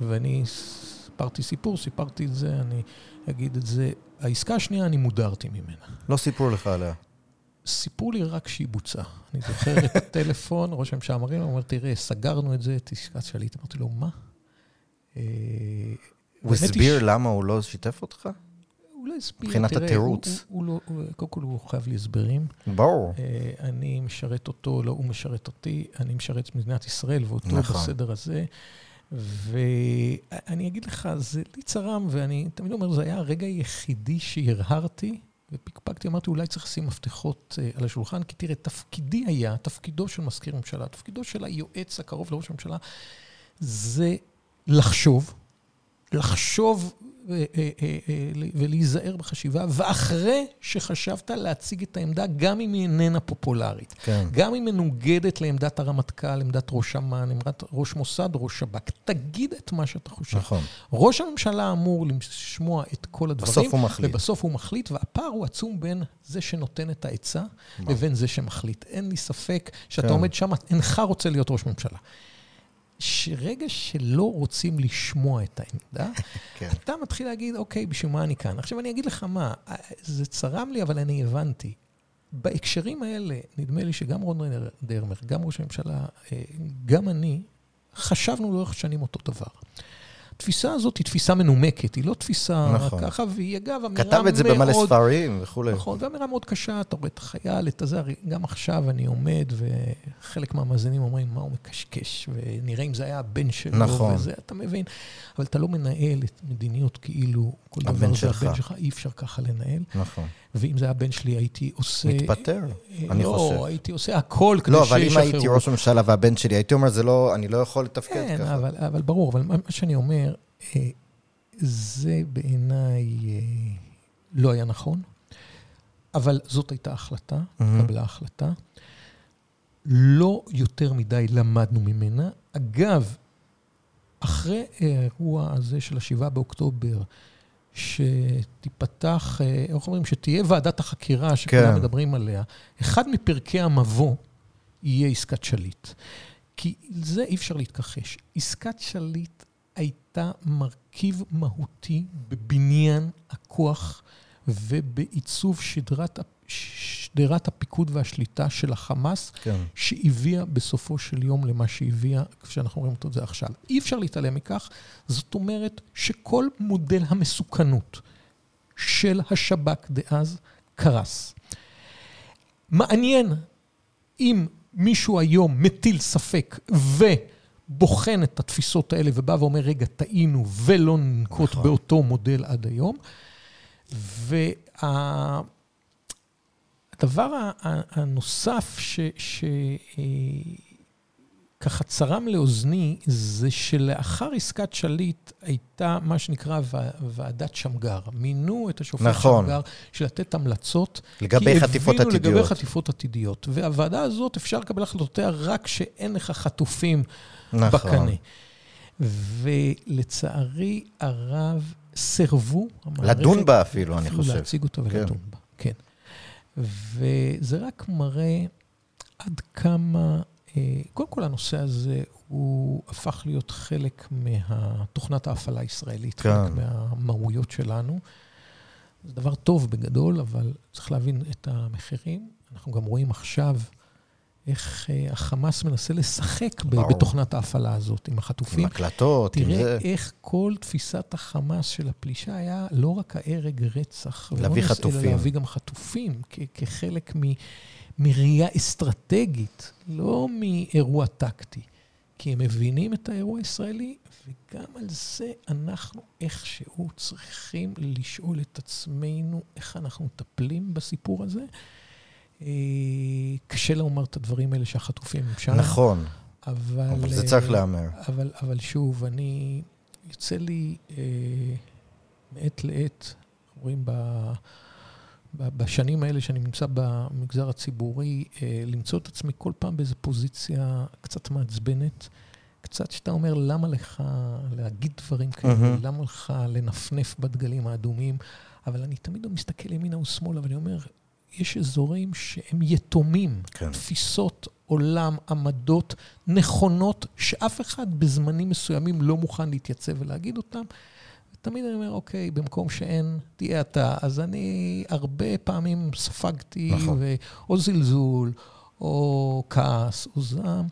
ואני סיפרתי סיפור, סיפרתי את זה, אני אגיד את זה. העסקה השנייה, אני מודרתי ממנה. לא סיפרו לך עליה. סיפרו לי רק שהיא בוצעה. אני זוכר את הטלפון, ראש הממשלה לי, הוא אומר, תראה, סגרנו את זה, עסקת שליט. אמרתי לו, מה? אה, הוא הסביר למה הוא לא שיתף אותך? הוא לא הסביר. מבחינת התירוץ. לא, קודם כל הוא חייב לי הסברים. ברור. אה, אני משרת אותו, לא הוא משרת אותי, אני משרת את מדינת ישראל ואותו נכון. בסדר הזה. ואני אגיד לך, זה לי צרם, ואני תמיד אומר, זה היה הרגע היחידי שהרהרתי, ופקפקתי, אמרתי, אולי צריך לשים מפתחות אה, על השולחן, כי תראה, תפקידי היה, תפקידו של מזכיר ממשלה, תפקידו של היועץ הקרוב לראש הממשלה, זה לחשוב, לחשוב ולהיזהר בחשיבה, ואחרי שחשבת להציג את העמדה, גם אם היא איננה פופולרית. כן. גם אם מנוגדת לעמדת הרמטכ"ל, עמדת ראש אמ"ן, עמדת ראש מוסד, ראש שב"כ. תגיד את מה שאתה חושב. נכון. ראש הממשלה אמור לשמוע את כל הדברים. בסוף הוא מחליט. ובסוף הוא מחליט, והפער הוא עצום בין זה שנותן את העצה לבין זה שמחליט. אין לי ספק שאתה כן. עומד שם, אינך רוצה להיות ראש ממשלה. שרגע שלא רוצים לשמוע את העמדה, כן. אתה מתחיל להגיד, אוקיי, בשביל מה אני כאן? עכשיו אני אגיד לך מה, זה צרם לי, אבל אני הבנתי. בהקשרים האלה, נדמה לי שגם רון דרמר, גם ראש הממשלה, אה, גם אני, חשבנו לאורך שנים אותו דבר. התפיסה הזאת היא תפיסה מנומקת, היא לא תפיסה נכון. ככה, והיא אגב אמירה מאוד... כתב את זה במלא ספרים וכולי. נכון, ואמירה מאוד קשה, אתה רואה את החייל, את הזה, גם עכשיו אני עומד, וחלק מהמאזינים אומרים, מה הוא מקשקש, ונראה אם זה היה הבן שלו, נכון. וזה, אתה מבין. אבל אתה לא מנהל את מדיניות כאילו כל דבר זה הבן שלך, אי אפשר ככה לנהל. נכון. ואם זה היה הבן שלי, הייתי עושה... מתפטר, אה, אני לא, חושב. לא, הייתי עושה הכל כדי שישחררו. לא, אבל אם הייתי ראש ממשלה והבן שלי, הייתי אומר, זה לא, אני לא יכול לתפקד כן, ככה. כן, אבל, אבל ברור, אבל מה שאני אומר, אה, זה בעיניי אה, לא היה נכון, אבל זאת הייתה החלטה, mm-hmm. קבלה החלטה. לא יותר מדי למדנו ממנה. אגב, אחרי האירוע הזה של השבעה באוקטובר, שתיפתח, אה, איך אומרים, שתהיה ועדת החקירה שכולם כן. מדברים עליה, אחד מפרקי המבוא יהיה עסקת שליט. כי זה אי אפשר להתכחש. עסקת שליט הייתה מרכיב מהותי בבניין הכוח ובעיצוב שדרת, שדרת הפיקוד והשליטה של החמאס, כן. שהביאה בסופו של יום למה שהביאה, כפי שאנחנו רואים אותו את זה עכשיו. אי אפשר להתעלם מכך. זאת אומרת שכל מודל המסוכנות של השב"כ דאז קרס. מעניין אם מישהו היום מטיל ספק ובוחן את התפיסות האלה ובא ואומר, רגע, טעינו ולא ננקוט נכון. באותו מודל עד היום. וה... הדבר הנוסף ש... ש... אה, צרם לאוזני, זה שלאחר עסקת שליט הייתה מה שנקרא ועדת שמגר. מינו את השופט נכון. שמגר של לתת המלצות. לגבי כי חטיפות הבינו לגבי עתידיות. חטיפות עתידיות. והוועדה הזאת, אפשר לקבל החלטותיה רק כשאין לך חטופים נכון. בקנה. ולצערי הרב, סירבו. לדון בה אפילו, אני חושב. להציג אותה כן. ולדון בה, כן. וזה רק מראה עד כמה... אה, קודם כל, הנושא הזה הוא הפך להיות חלק מתוכנת ההפעלה הישראלית, כן. חלק מהמהויות שלנו. זה דבר טוב בגדול, אבל צריך להבין את המחירים. אנחנו גם רואים עכשיו איך אה, החמאס מנסה לשחק ב- ברור. בתוכנת ההפעלה הזאת עם החטופים. עם הקלטות, עם תראה זה. איך כל תפיסת החמאס של הפלישה היה לא רק ההרג, רצח, להביא ואונס, חטופים. אלא להביא גם חטופים, כ- כחלק מ- מראייה אסטרטגית, לא מאירוע טקטי. כי הם מבינים את האירוע הישראלי, וגם על זה אנחנו איכשהו צריכים לשאול את עצמנו איך אנחנו מטפלים בסיפור הזה. אה, קשה לומר את הדברים האלה שהחטופים הם שם. נכון, אבל... אבל זה אה, צריך להיאמר. אבל, אבל שוב, אני... יוצא לי אה, מעת לעת, רואים ב, בשנים האלה שאני נמצא במגזר הציבורי, אה, למצוא את עצמי כל פעם באיזו פוזיציה קצת מעצבנת. קצת שאתה אומר, למה לך להגיד דברים כאלה? מהמם. למה לך לנפנף בדגלים האדומים? אבל אני תמיד מסתכל ימינה ושמאלה, ואני אומר, יש אזורים שהם יתומים. כן. תפיסות עולם, עמדות נכונות, שאף אחד בזמנים מסוימים לא מוכן להתייצב ולהגיד אותם. תמיד אני אומר, אוקיי, במקום שאין, תהיה אתה. אז אני הרבה פעמים ספגתי, נכון. ו... או זלזול, או כעס, או זעם,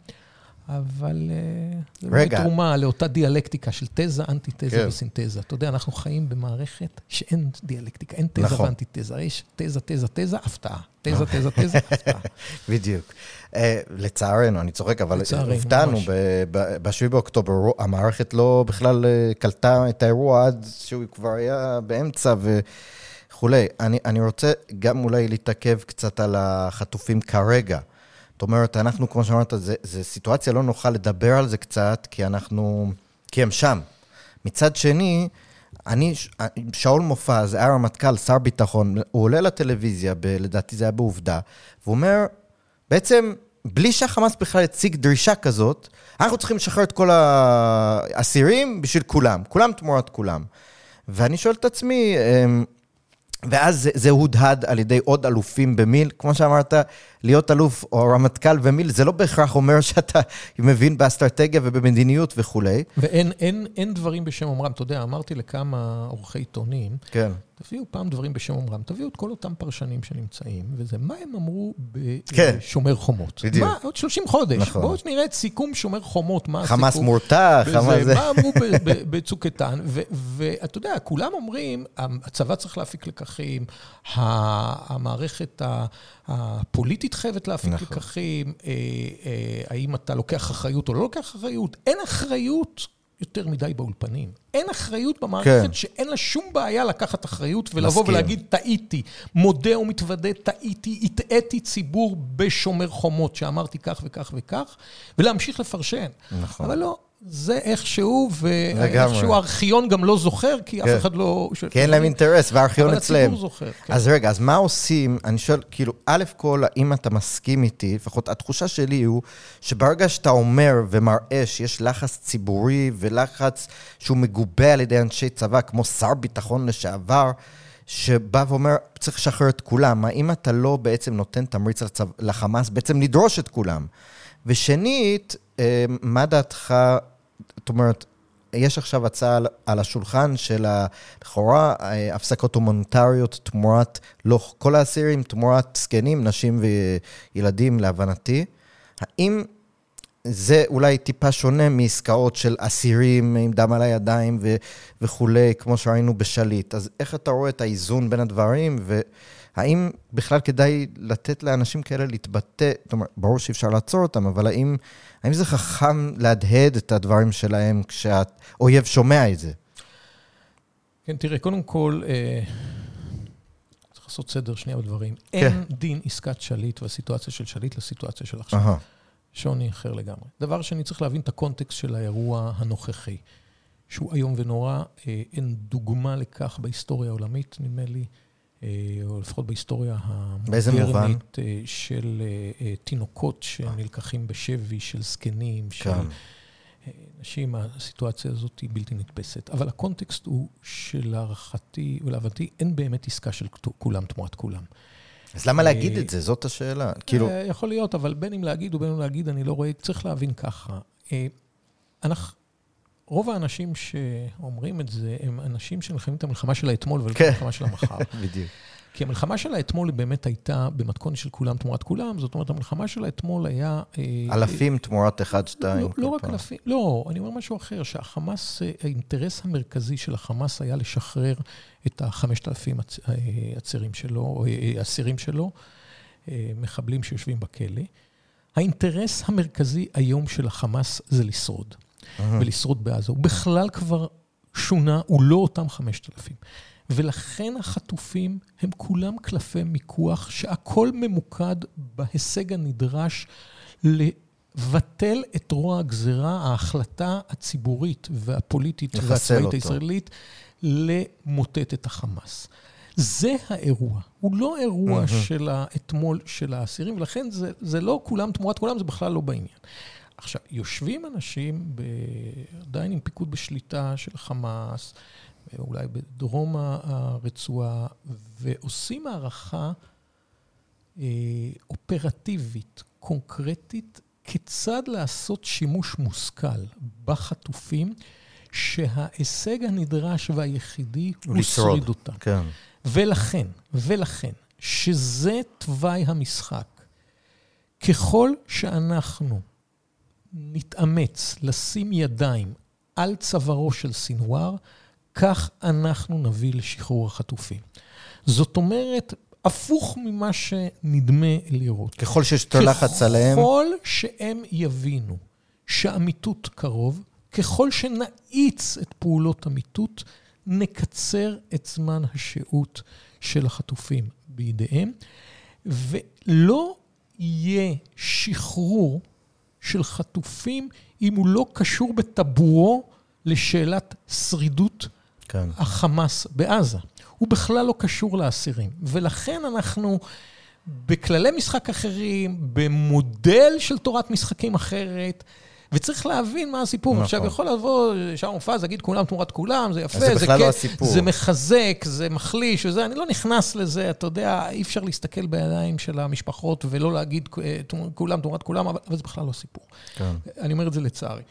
אבל אה, זה באמת. תרומה לאותה דיאלקטיקה של תזה, אנטיתזה כן. וסינתזה. אתה יודע, אנחנו חיים במערכת שאין דיאלקטיקה, אין תזה נכון. ואנטיתזה. יש תזה, תזה, תזה, הפתעה. תזה, תזה, תזה, הפתעה. בדיוק. אה, לצערנו, אני צוחק, אבל הופתענו, ממש. ב-7 באוקטובר, המערכת לא בכלל אה, קלטה את האירוע עד שהוא כבר היה באמצע וכולי. אני, אני רוצה גם אולי להתעכב קצת על החטופים כרגע. זאת אומרת, אנחנו, כמו שאמרת, זו סיטואציה לא נוחה לדבר על זה קצת, כי אנחנו, כי הם שם. מצד שני, אני, ש- שאול מופז, היה רמטכ"ל, שר ביטחון, הוא עולה לטלוויזיה, ב, לדעתי זה היה בעובדה, והוא אומר, בעצם, בלי שהחמאס בכלל הציג דרישה כזאת, אנחנו צריכים לשחרר את כל האסירים בשביל כולם, כולם תמורת כולם. ואני שואל את עצמי, אמ, ואז זה, זה הודהד על ידי עוד אלופים במיל, כמו שאמרת, להיות אלוף או רמטכ"ל במיל, זה לא בהכרח אומר שאתה מבין באסטרטגיה ובמדיניות וכולי. ואין אין, אין דברים בשם אומרם. אתה יודע, אמרתי לכמה עורכי עיתונים, כן. תביאו פעם דברים בשם אומרם, תביאו את כל אותם פרשנים שנמצאים, וזה מה הם אמרו כן. בשומר חומות. בדיוק. מה, עוד 30 חודש. נכון. בואו נראה את סיכום שומר חומות, מה הסיכום. חמאס מורתע, חמאס זה... מה אמרו בצוק איתן, ואתה יודע, כולם אומרים, הצבא צריך להפיק לקחים, המערכת הפוליטית חייבת להפיק נכון. לקחים, אה, אה, האם אתה לוקח אחריות או לא לוקח אחריות. אין אחריות יותר מדי באולפנים. אין אחריות במערכת כן. שאין לה שום בעיה לקחת אחריות ולבוא מסכים. ולהגיד, טעיתי, מודה ומתוודה, טעיתי, הטעיתי ציבור בשומר חומות, שאמרתי כך וכך וכך, ולהמשיך לפרשן. נכון. אבל לא, זה איכשהו. ואיכשהו הארכיון גם לא זוכר, כי כן. אף אחד לא... כי אין להם אינטרס, והארכיון אבל אצלם. הציבור זוכר. כן. אז רגע, אז מה עושים? אני שואל, כאילו, א' כל, האם אתה מסכים איתי, לפחות התחושה שלי הוא, שברגע שאתה אומר ומראה שיש לחץ ציבורי ולחץ שהוא מגובה על ידי אנשי צבא, כמו שר ביטחון לשעבר, שבא ואומר, צריך לשחרר את כולם, האם אתה לא בעצם נותן תמריץ. לחמאס בעצם לדרוש את כולם? ושנית, אה, מה דעתך, זאת אומרת, יש עכשיו הצעה על- השולחן של לכאורה אה, הפסקות הומניטריות תמורת, לא כל האסירים, תמורת זקנים, נשים וילדים להבנתי. האם זה אולי טיפה שונה מעסקאות של אסירים עם דם על הידיים ו- וכולי, כמו שראינו בשליט. אז איך אתה רואה את האיזון בין הדברים, והאם בכלל כדאי לתת לאנשים כאלה להתבטא, זאת אומרת, ברור שאי אפשר לעצור אותם, אבל האם, האם זה חכם להדהד את הדברים שלהם כשהאויב שומע את זה? כן, תראה, קודם כל, אה, צריך לעשות סדר שנייה בדברים. כן. אין דין עסקת שליט והסיטואציה של שליט לסיטואציה של עכשיו. אהה, שוני אחר לגמרי. דבר שני, צריך להבין את הקונטקסט של האירוע הנוכחי, שהוא איום ונורא. אה, אין דוגמה לכך בהיסטוריה העולמית, נדמה לי, אה, או לפחות בהיסטוריה? המודרנית, אה, של תינוקות שנלקחים בשבי, של זקנים, של כן. נשים, הסיטואציה הזאת היא בלתי נתפסת. אבל הקונטקסט הוא שלהערכתי ולהבנתי, אין באמת עסקה של כולם תמורת כולם. אז למה להגיד אה, את זה? זאת השאלה. כאילו, אה, יכול להיות, אבל בין אם להגיד ובין אם להגיד, אני לא רואה, צריך להבין ככה. אה, אנחנו, רוב האנשים שאומרים את זה, הם אנשים שנלחמים את המלחמה של האתמול ולא את כן. המלחמה של המחר. בדיוק. כי המלחמה של האתמול היא באמת הייתה במתכונת של כולם תמורת כולם, זאת אומרת, המלחמה של האתמול היה... אה, אלפים תמורת אחד, שתיים. לא, לא כל רק. אלפים, לא, אני אומר משהו אחר, שהחמאס, אה, האינטרס המרכזי של החמאס היה לשחרר את החמשת אלפים עצירים שלו, אה, אסירים שלו, אה, מחבלים שיושבים בכלא. האינטרס המרכזי היום של החמאס זה לשרוד. ולשרוד בעזה. הוא בכלל כבר שונה, הוא לא אותם חמשת אלפים. ולכן החטופים הם כולם קלפי מיקוח, שהכל ממוקד בהישג הנדרש לבטל את רוע הגזירה, ההחלטה הציבורית והפוליטית והצבאית אותו. הישראלית, למוטט את החמאס. זה האירוע, הוא לא אירוע מהמם. של האתמול של האסירים, ולכן זה, זה לא כולם תמורת כולם, זה בכלל לא בעניין. עכשיו, יושבים אנשים ב... עדיין עם פיקוד בשליטה של חמאס, אולי בדרום הרצועה, ועושים הערכה אה, אופרטיבית, קונקרטית, כיצד לעשות שימוש מושכל בחטופים, שההישג הנדרש והיחידי הוא לשרוד. שרידותם. כן. ולכן, ולכן, שזה תוואי המשחק, ככל שאנחנו נתאמץ לשים ידיים על צווארו של סינואר, כך אנחנו נביא לשחרור החטופים. זאת אומרת, הפוך ממה שנדמה לראות. ככל שיש יותר לחץ עליהם, ככל שהם יבינו שהמיטוט קרוב, ככל שנאיץ את פעולות המיטוט, נקצר את זמן השהות של החטופים בידיהם, ולא יהיה שחרור של חטופים אם הוא לא קשור בטבורו לשאלת שרידות כן. החמאס בעזה. הוא בכלל לא קשור לאסירים. ולכן אנחנו בכללי משחק אחרים, במודל של תורת משחקים אחרת, וצריך להבין מה הסיפור. נכון. עכשיו, יכול לבוא שאול מופז, להגיד כולם תמורת כולם, זה יפה, אז זה בכלל לא כן, הסיפור. זה מחזק, זה מחליש, וזה, אני לא נכנס לזה, אתה יודע, אי אפשר להסתכל בידיים של המשפחות ולא להגיד כולם תמורת כולם, אבל, אבל זה בכלל לא הסיפור. כן. אני אומר את זה לצערי.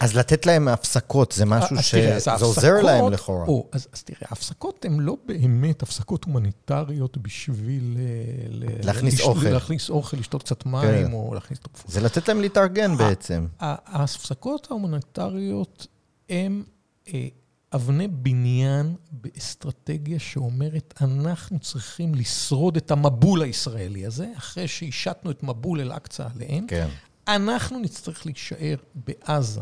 אז לתת להם הפסקות זה משהו שזה עוזר להם לכאורה. או, אז, אז תראה, ההפסקות הן לא באמת הפסקות הומניטריות בשביל... אה, להכניס לש- אוכל. להכניס אוכל, לשתות קצת מים, כן. או להכניס תרופות. זה לתת להם להתארגן בעצם. ההפסקות ההומניטריות הן אה, אבני בניין באסטרטגיה שאומרת, אנחנו צריכים לשרוד את המבול הישראלי הזה, אחרי שהשתנו את מבול אל-אקצא עליהם. כן. אנחנו נצטרך להישאר בעזה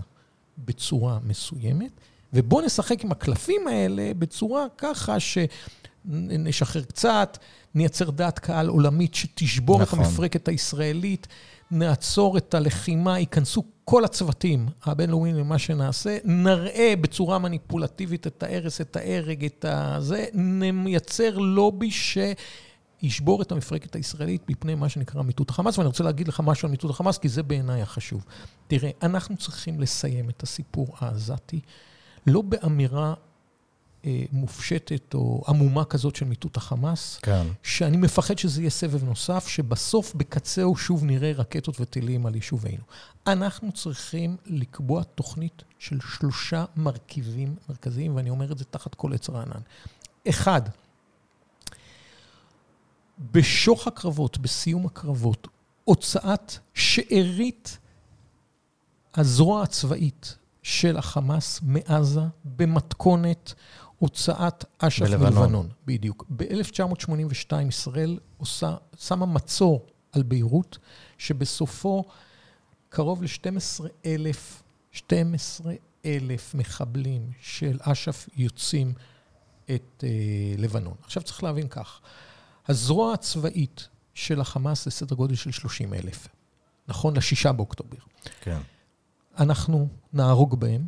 בצורה מסוימת, ובואו נשחק עם הקלפים האלה בצורה ככה שנשחרר קצת, נייצר דעת קהל עולמית שתשבור נכון. את המפרקת הישראלית, נעצור את הלחימה, ייכנסו כל הצוותים הבינלאומיים למה שנעשה, נראה בצורה מניפולטיבית את ההרס, את ההרג, את הזה, נייצר לובי ש... ישבור את המפרקת הישראלית מפני מה שנקרא מיטוט החמאס, ואני רוצה להגיד לך משהו על מיטוט החמאס, כי זה בעיניי החשוב. תראה, אנחנו צריכים לסיים את הסיפור העזתי, לא באמירה אה, מופשטת או עמומה כזאת של מיטוט החמאס, כן. שאני מפחד שזה יהיה סבב נוסף, שבסוף בקצהו שוב נראה רקטות וטילים על יישובינו. אנחנו צריכים לקבוע תוכנית של שלושה מרכיבים מרכזיים, ואני אומר את זה תחת כל עץ רענן. אחד, בשוך הקרבות, בסיום הקרבות, הוצאת שארית הזרוע הצבאית של החמאס מעזה במתכונת הוצאת אש"ף בלבנון. מלבנון. בדיוק. ב-1982 ישראל עושה, שמה מצור על ביירות, שבסופו קרוב ל-12 אלף, 12 אלף מחבלים של אש"ף יוצאים את אה, לבנון. עכשיו צריך להבין כך, הזרוע הצבאית של החמאס זה סדר גודל של 30 אלף, נכון? לשישה באוקטובר. כן. אנחנו נהרוג בהם,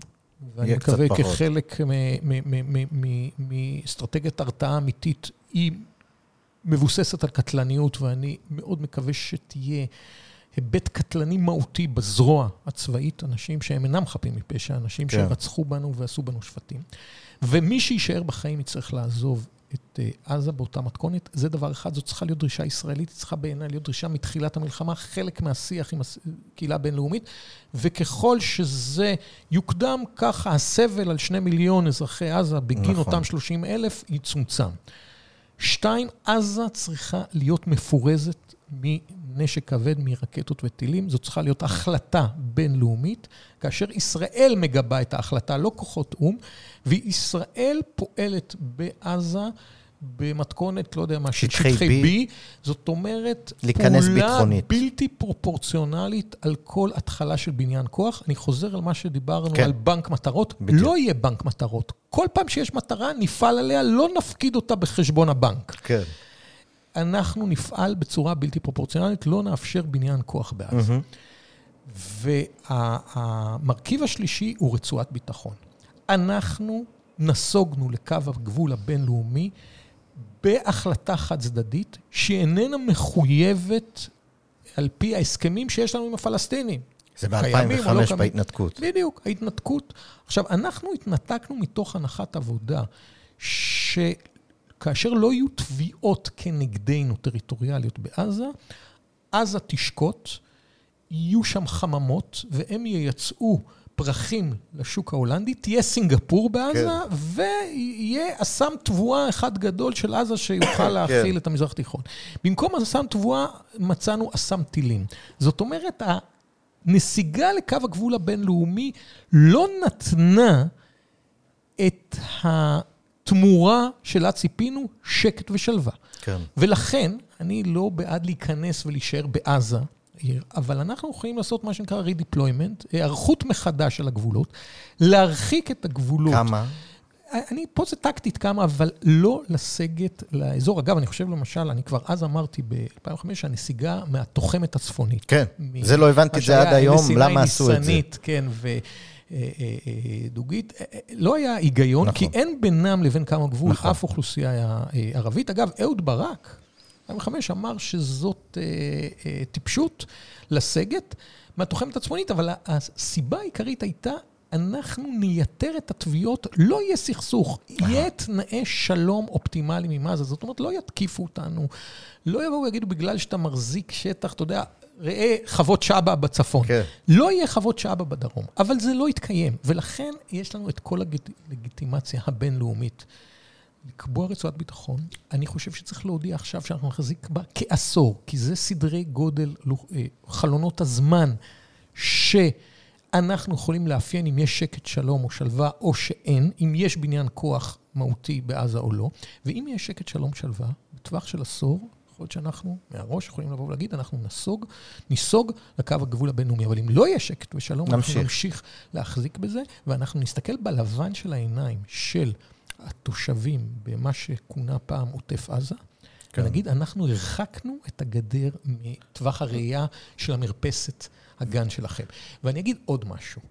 ואני מקווה. כחלק מאסטרטגיית הרתעה אמיתית, היא מבוססת על קטלניות, ואני מאוד מקווה שתהיה היבט קטלני מהותי בזרוע הצבאית, אנשים שהם אינם חפים מפשע, אנשים כן. שרצחו בנו ועשו בנו שפטים. ומי שיישאר בחיים יצטרך לעזוב את אה, עזה באותה מתכונת. זה דבר אחד, זאת צריכה להיות דרישה ישראלית, היא צריכה בעיניי להיות דרישה מתחילת המלחמה, חלק מהשיח עם הקהילה הבינלאומית, וככל שזה יוקדם, ככה הסבל על שני מיליון אזרחי עזה בגין נכון. אותם 30 אלף יצומצם. שתיים, עזה צריכה להיות מפורזת מנשק כבד, מרקטות וטילים. זו צריכה להיות החלטה בינלאומית, כאשר ישראל מגבה את ההחלטה, לא כוחות או"ם, וישראל פועלת בעזה במתכונת, לא יודע מה, של שטחי שטחי B. זאת אומרת, פעולה ביטחונית. בלתי פרופורציונלית על כל התחלה של בניין כוח. אני חוזר על מה שדיברנו כן. על בנק מטרות. בדיוק. לא יהיה בנק מטרות. כל פעם שיש מטרה, נפעל עליה, לא נפקיד אותה בחשבון הבנק. כן. אנחנו נפעל בצורה בלתי פרופורציונלית, לא נאפשר בניין כוח בעזה. מהמם. והמרכיב השלישי הוא רצועת ביטחון. אנחנו נסוגנו לקו הגבול הבינלאומי בהחלטה חד צדדית, שהיא איננה מחויבת על פי ההסכמים שיש לנו עם הפלסטינים. זה קיימים או לא ב-2005 קיימים. בהתנתקות. בדיוק, ההתנתקות. עכשיו, אנחנו התנתקנו מתוך הנחת עבודה שכאשר לא יהיו תביעות כנגדנו טריטוריאליות בעזה, עזה תשקוט, יהיו שם חממות, והם ייצאו פרחים לשוק ההולנדי, תהיה סינגפור בעזה, כן. ויהיה אסם תבואה אחד גדול של עזה שיוכל להכיל את המזרח התיכון. במקום אסם תבואה מצאנו אסם טילים. זאת אומרת, הנסיגה לקו הגבול הבינלאומי לא נתנה את התמורה שלה ציפינו, שקט ושלווה. כן. ולכן, אני לא בעד להיכנס ולהישאר בעזה, אבל אנחנו יכולים לעשות מה שנקרא redeployment, היערכות מחדש של הגבולות, להרחיק את הגבולות. כמה? אני, פה זה טקטית כמה, אבל לא לסגת לאזור. אגב, אני חושב למשל, אני כבר אז אמרתי ב-2005 שהנסיגה מהתוחמת הצפונית. כן. מ- זה לא הבנתי את זה עד היום, למה עשו את זה. כן, ודוגית. לא היה היגיון, נכון. כי אין בינם לבין קו הגבול נכון. אף אוכלוסייה אה, ערבית. אגב, אהוד ברק, 2005, אמר שזאת אה, אה, טיפשות לסגת מהתוחמת הצפונית, אבל הסיבה העיקרית הייתה, אנחנו נייתר את התביעות, לא יהיה סכסוך, יהיה תנאי שלום אופטימליים עם עזה. זאת אומרת, לא יתקיפו אותנו, לא יבואו ויגידו, בגלל שאתה מחזיק שטח, אתה יודע, ראה חוות שבא בצפון. כן. לא יהיה חוות שבא בדרום, אבל זה לא יתקיים, ולכן יש לנו את כל הלגיטימציה הבינלאומית. לקבוע רצועת ביטחון, אני חושב שצריך להודיע עכשיו שאנחנו נחזיק בה כעשור, כי זה סדרי גודל, אה, חלונות הזמן, שאנחנו יכולים לאפיין אם יש שקט, שלום או שלווה, או שאין, אם יש בניין כוח מהותי בעזה או לא, ואם יש שקט, שלום, שלווה, בטווח של עשור, יכול להיות שאנחנו מהראש יכולים לבוא ולהגיד, אנחנו נסוג, ניסוג לקו הגבול הבינלאומי, אבל אם לא יהיה שקט ושלום, נמשיך. אנחנו נמשיך להחזיק בזה, ואנחנו נסתכל בלבן של העיניים של התושבים במה שכונה פעם עוטף עזה, כן. ונגיד, אנחנו הרחקנו את הגדר מטווח הראייה של המרפסת הגן שלכם. ואני אגיד עוד משהו,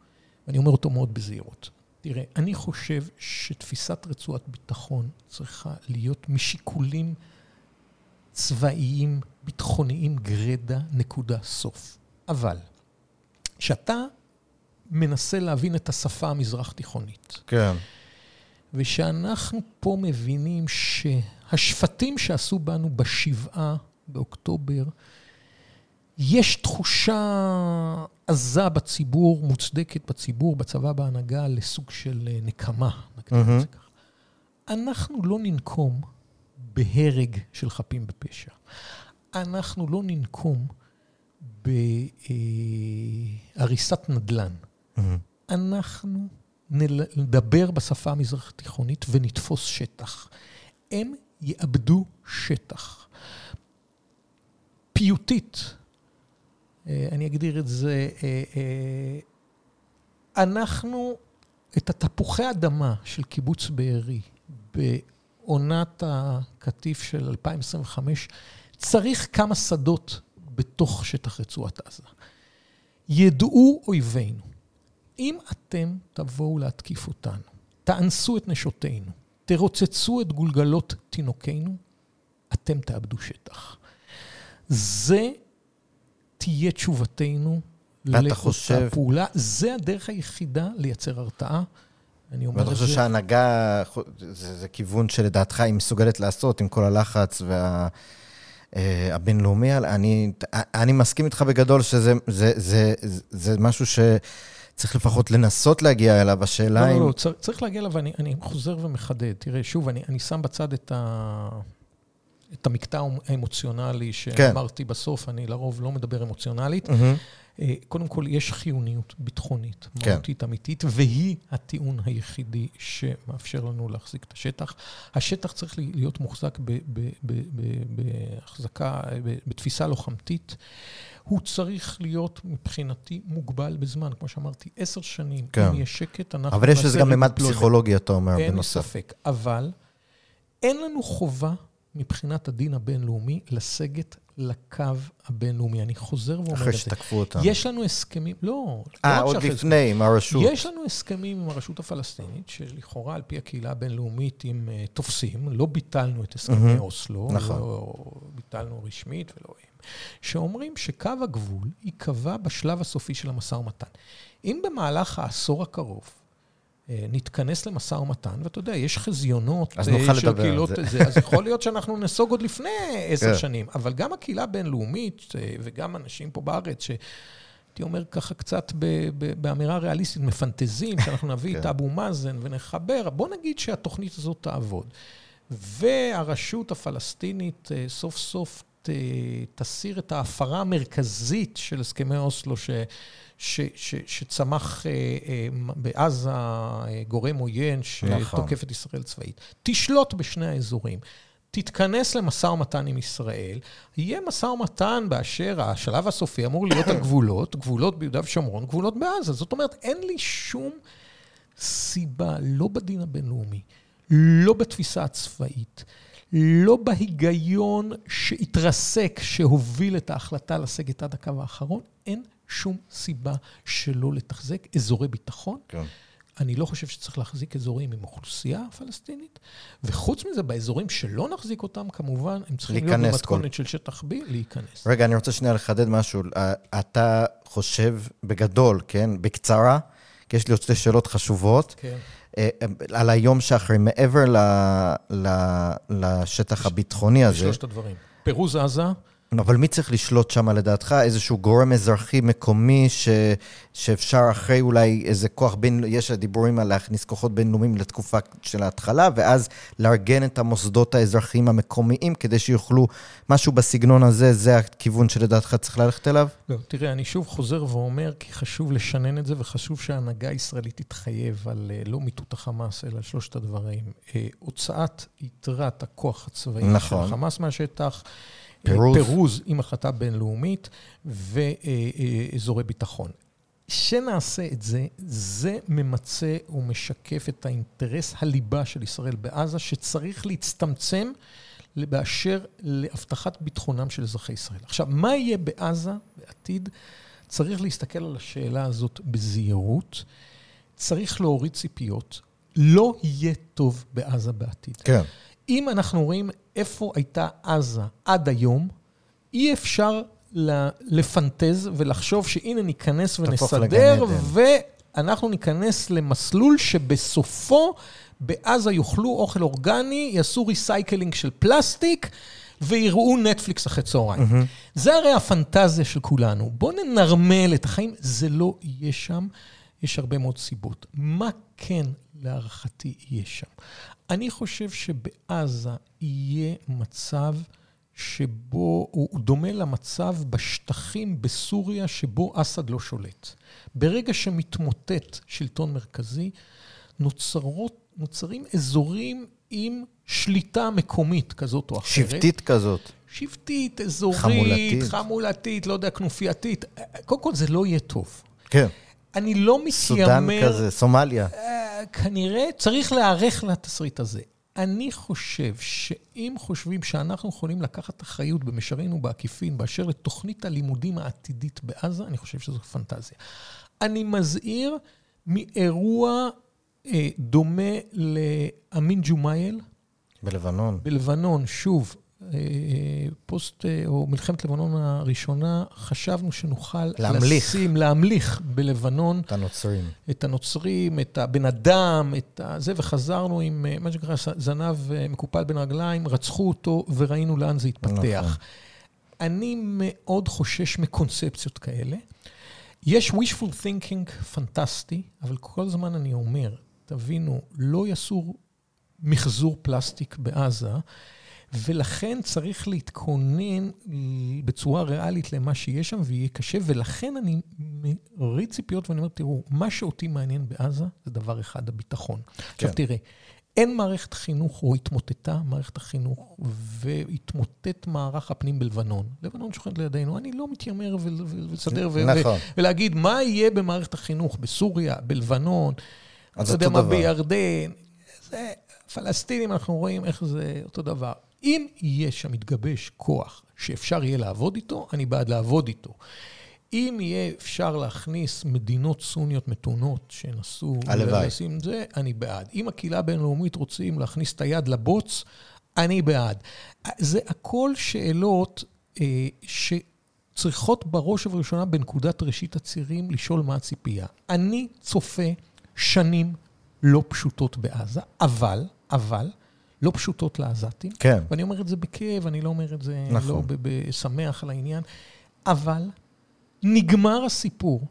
ואני אומר אותו מאוד בזהירות. תראה, אני חושב שתפיסת רצועת ביטחון צריכה להיות משיקולים צבאיים, ביטחוניים, גרידא, נקודה, סוף. אבל, כשאתה מנסה להבין את השפה המזרח-תיכונית, כן. ושאנחנו פה מבינים שהשפטים שעשו בנו בשבעה באוקטובר, יש תחושה עזה בציבור, מוצדקת בציבור, בצבא, בהנהגה, לסוג של אה, נקמה, נקרא לזה ככה. אנחנו לא ננקום בהרג של חפים בפשע. אנחנו לא ננקום בהריסת נדל"ן. אנחנו נדבר בשפה המזרח תיכונית ונתפוס שטח. הם יאבדו שטח. פיוטית, אה, אני אגדיר את זה, אה, אה, אנחנו, את התפוחי אדמה של קיבוץ בארי בעונת הקטיף של 2025, צריך כמה שדות בתוך שטח רצועת עזה. ידעו אויבינו, אם אתם תבואו להתקיף אותנו, תאנסו את נשותינו, תרוצצו את גולגלות תינוקינו, אתם תאבדו שטח. זה תהיה תשובתנו לאותה חושב... פעולה. זה הדרך היחידה לייצר הרתעה. אני אומר את זה... ואתה חושב שההנהגה, זה, זה כיוון שלדעתך היא מסוגלת לעשות עם כל הלחץ וה... אה, הבינלאומי, אני, אני מסכים איתך בגדול שזה זה, זה, זה, זה משהו שצריך לפחות לנסות להגיע אליו, השאלה לא, אם... לא, לא, צריך, צריך להגיע אליו, ואני אני חוזר ומחדד. תראה, שוב, אני, אני שם בצד את, ה, את המקטע האמוציונלי שאמרתי כן. בסוף, אני לרוב לא מדבר אמוציונלית. Mm-hmm. אה, קודם כל, יש חיוניות ביטחונית, כן. מהותית אמיתית, והיא הטיעון היחידי שמאפשר לנו להחזיק את השטח. השטח צריך להיות מוחזק בהחזקה, בתפיסה לוחמתית. הוא צריך להיות מבחינתי מוגבל בזמן. כמו שאמרתי, עשר שנים, כן. אם יהיה שקט, אנחנו... אבל יש לזה גם ממד פסיכולוגי, אתה אומר, בנוסף. אין ספק. אבל אין לנו חובה מבחינת הדין הבינלאומי לסגת לקו הבינלאומי. אני חוזר ואומר את זה. אחרי שתקפו אותנו. יש לנו הסכמים, לא, אה, לא עוד לפני, עם הרשות. יש לנו הסכמים עם הרשות הפלסטינית, שלכאורה, על פי הקהילה הבינלאומית, אם uh, תופסים, לא ביטלנו את הסכמי mm-hmm. אוסלו, נכון. לא ביטלנו רשמית ולא הם, שאומרים שקו הגבול ייקבע בשלב הסופי של המשא ומתן. אם במהלך העשור הקרוב, אה, נתכנס למשא ומתן, ואתה יודע, יש חזיונות אז נוכל אה, לדבר על זה. זה. אז יכול להיות שאנחנו נסוג עוד לפני עשר כן. שנים. אבל גם הקהילה הבינלאומית, אה, וגם אנשים פה בארץ, שהייתי אומר ככה קצת באמירה ריאליסטית, מפנטזים, שאנחנו נביא את כן. אבו מאזן ונחבר, בוא נגיד שהתוכנית הזאת תעבוד. והרשות הפלסטינית סוף סוף תסיר את ההפרה המרכזית של הסכמי אוסלו, ש... ש, ש, שצמח אה, אה, בעזה אה, גורם עוין שתוקף נכון. את ישראל צבאית. תשלוט בשני האזורים. תתכנס למשא ומתן עם ישראל, יהיה משא ומתן באשר השלב הסופי אמור להיות הגבולות, גבולות ביהודה ושומרון, גבולות בעזה. זאת אומרת, אין לי שום סיבה, לא בדין הבינלאומי, לא בתפיסה הצבאית, לא בהיגיון שהתרסק, שהוביל את ההחלטה לסגת עד הקו האחרון, אין שום סיבה שלא לתחזק אזורי ביטחון. כן. אני לא חושב שצריך להחזיק אזורים עם אוכלוסייה פלסטינית, וחוץ מזה, באזורים שלא נחזיק אותם, כמובן, הם צריכים להיות במתכונת כל... של שטח B, להיכנס. רגע, אני רוצה שנייה לחדד משהו. אה, אתה חושב בגדול, כן, בקצרה, כי יש לי עוד שתי שאלות חשובות. כן. אה, על היום שאחרי, מעבר ל, ל, לשטח הביטחוני הזה. שלושת הדברים. פירוז עזה, אבל מי צריך לשלוט שם לדעתך? איזשהו גורם אזרחי מקומי ש, שאפשר אחרי אולי איזה כוח בין, יש דיבורים על להכניס כוחות בינלאומיים לתקופה של ההתחלה, ואז לארגן את המוסדות האזרחיים המקומיים כדי שיוכלו, משהו בסגנון הזה, זה הכיוון שלדעתך צריך ללכת אליו? לא, תראה, אני שוב חוזר ואומר, כי חשוב לשנן את זה, וחשוב שההנהגה הישראלית תתחייב על אה, לא מיטוט החמאס, אלא על שלושת הדברים. אה, הוצאת יתרת הכוח הצבאי נכון. של החמאס מהשטח. פירוז. פירוז עם החלטה בינלאומית ואזורי ביטחון. שנעשה את זה, זה ממצה ומשקף את האינטרס הליבה של ישראל בעזה, שצריך להצטמצם באשר להבטחת ביטחונם של אזרחי ישראל. עכשיו, מה יהיה בעזה בעתיד? צריך להסתכל על השאלה הזאת בזהירות. צריך להוריד ציפיות. לא יהיה טוב בעזה בעתיד. כן. אם אנחנו רואים איפה הייתה עזה עד היום, אי אפשר לפנטז ולחשוב שהנה ניכנס ונסדר, ואנחנו ניכנס למסלול שבסופו בעזה יאכלו אוכל אורגני, יעשו recycling של פלסטיק. ויראו נטפליקס אחרי צהריים. אהמ. זה הרי הפנטזיה של כולנו. בואו ננרמל את החיים, זה לא יהיה שם. יש הרבה מאוד סיבות. מה כן, להערכתי, יהיה שם? אני חושב שבעזה יהיה מצב שבו, הוא דומה למצב בשטחים בסוריה שבו אסד לא שולט. ברגע שמתמוטט שלטון מרכזי, נוצרות, נוצרים אזורים עם שליטה מקומית כזאת או אחרת. שבטית כזאת. שבטית, אזורית, חמולתית, חמולתית לא יודע, כנופייתית. קודם כל, זה לא יהיה טוב. כן. אני לא מתיימר... סודן כזה, סומליה. אה, כנראה צריך להיערך לתסריט הזה. אני חושב שאם חושבים שאנחנו יכולים לקחת אחריות במישרין ובעקיפין באשר לתוכנית הלימודים העתידית בעזה, אני חושב שזו פנטזיה. אני מזהיר מאירוע אה, דומה לאמין ג'ומאייל. בלבנון. בלבנון, שוב, פוסט, אה, או מלחמת לבנון הראשונה, חשבנו שנוכל להמליך. לשים, להמליך בלבנון. את הנוצרים. את הנוצרים, את הבן אדם, את זה, וחזרנו עם אה, מה שנקרא זנב מקופל בין רגליים, רצחו אותו, וראינו לאן זה התפתח. נכון. אני מאוד חושש מקונספציות כאלה. יש wishful thinking פנטסטי, אבל כל הזמן אני אומר, תבינו, לא יעשו מחזור פלסטיק בעזה, ולכן צריך להתכונן בצורה ריאלית למה שיש שם, ויהיה קשה, ולכן אני מריץ ציפיות ואני אומר, תראו, מה שאותי מעניין בעזה זה דבר אחד, הביטחון. כן. עכשיו תראה, אין מערכת חינוך, או התמוטטה מערכת החינוך, והתמוטט מערך הפנים בלבנון. לבנון שוכנת לידינו. אני לא מתיימר ולסדר נכון. ולהגיד מה יהיה במערכת החינוך בסוריה, בלבנון, אתה יודע מה, בירדן. זה, פלסטינים, אנחנו רואים איך זה אותו דבר. אם יהיה שם, יתגבש כוח שאפשר יהיה לעבוד איתו, אני בעד לעבוד איתו. אם יהיה אפשר להכניס מדינות סוניות מתונות שינסו לשים את זה, אני בעד. אם הקהילה הבינלאומית רוצים להכניס את היד לבוץ, אני בעד. זה הכל שאלות אה, שצריכות בראש ובראשונה בנקודת ראשית הצירים לשאול מה הציפייה. אני צופה שנים לא פשוטות בעזה, אבל, אבל, לא פשוטות לעזתים. כן. ואני אומר את זה בכאב, אני לא אומר את זה נכון. לא בשמח על העניין, אבל נגמר הסיפור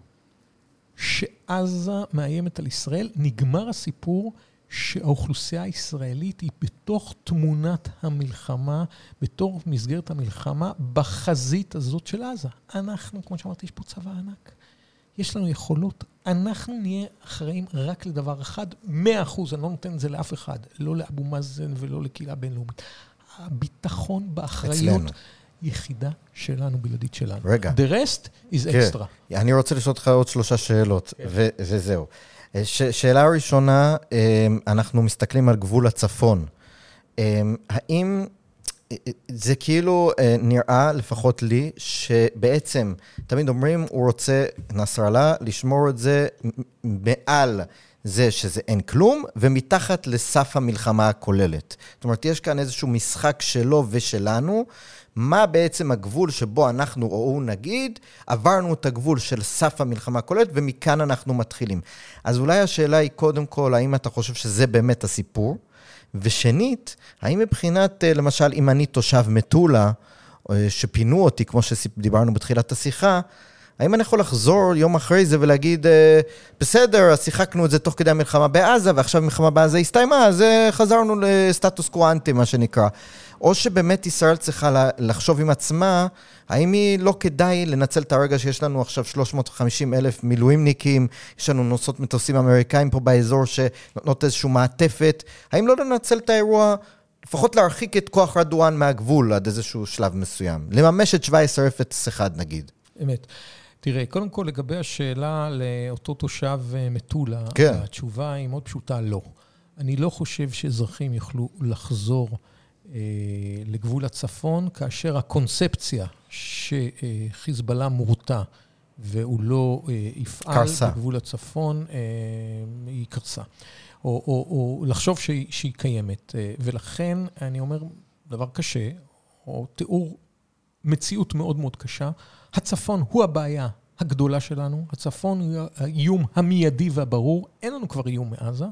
שעזה מאיימת על ישראל, נגמר הסיפור שהאוכלוסייה הישראלית היא בתוך תמונת המלחמה, בתור מסגרת המלחמה, בחזית הזאת של עזה. אנחנו, כמו שאמרתי, יש פה צבא ענק. יש לנו יכולות. אנחנו נהיה אחראים רק לדבר אחד, מאה אחוז, אני לא נותן את זה לאף אחד, לא לאבו מאזן ולא לקהילה בינלאומית. הביטחון באחריות אצלנו. יחידה שלנו, בלעדית שלנו. רגע. The rest is כן. extra. אני רוצה לשאול אותך עוד שלושה שאלות, כן. ו- וזהו. ש- שאלה ראשונה, אמ, אנחנו מסתכלים על גבול הצפון. אמ, האם זה כאילו אה, נראה, לפחות לי, שבעצם, תמיד אומרים, הוא רוצה, נסראללה, לשמור את זה מעל זה שזה אין כלום, ומתחת לסף המלחמה הכוללת. זאת אומרת, יש כאן איזשהו משחק שלו ושלנו, מה בעצם הגבול שבו אנחנו, או הוא נגיד, עברנו את הגבול של סף המלחמה הכוללת, ומכאן אנחנו מתחילים. אז אולי השאלה היא קודם כל, האם אתה חושב שזה באמת הסיפור? ושנית, האם מבחינת, אה, למשל, אם אני תושב מטולה, אה, שפינו אותי, כמו שדיברנו בתחילת השיחה, האם אני יכול לחזור יום אחרי זה ולהגיד, אה, בסדר, אז שיחקנו את זה תוך כדי המלחמה בעזה, ועכשיו המלחמה בעזה הסתיימה, אז חזרנו לסטטוס קוו אנטי, מה שנקרא. או שבאמת ישראל צריכה לחשוב עם עצמה, האם היא לא כדאי לנצל את הרגע שיש לנו עכשיו 350 אלף מילואימניקים, יש לנו נוסעות מטוסים אמריקאים פה באזור שנותנות איזושהי מעטפת, האם לא לנצל את האירוע, לפחות להרחיק את כוח רדואן מהגבול עד איזשהו שלב מסוים? לממש את 1701 נגיד. אמת. תראה, קודם כל לגבי השאלה לאותו תושב אה, מטולה, כן. התשובה היא מאוד פשוטה, לא. אני לא חושב שאזרחים יוכלו לחזור לגבול הצפון, כאשר הקונספציה שחיזבאללה מורתע והוא לא יפעל קרסה. בגבול הצפון, היא קרסה. או, או, או לחשוב שהיא, שהיא קיימת. ולכן אני אומר דבר קשה, או תיאור מציאות מאוד מאוד קשה. הצפון הוא הבעיה הגדולה שלנו, הצפון הוא האיום המיידי והברור, אין לנו כבר איום מעזה,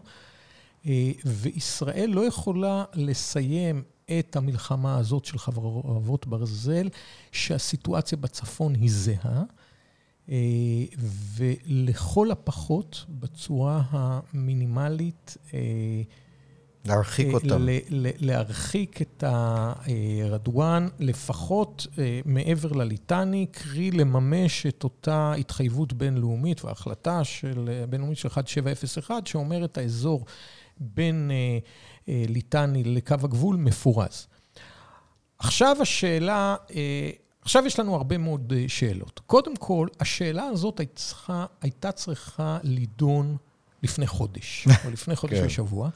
אה, וישראל לא יכולה לסיים את המלחמה הזאת של חרבות ברזל, שהסיטואציה בצפון היא זהה, אה, ולכל הפחות, בצורה המינימלית, אה, להרחיק אה, אותם. להרחיק את הרדואן, לפחות מעבר לליטני, קרי לממש את אותה התחייבות בינלאומית והחלטה של בינלאומית של 1701, שאומרת האזור בין ליטני לקו הגבול מפורז. עכשיו השאלה, עכשיו יש לנו הרבה מאוד שאלות. קודם כל, השאלה הזאת הייתה, הייתה צריכה לידון לפני חודש, או לפני חודש כן. ושבוע.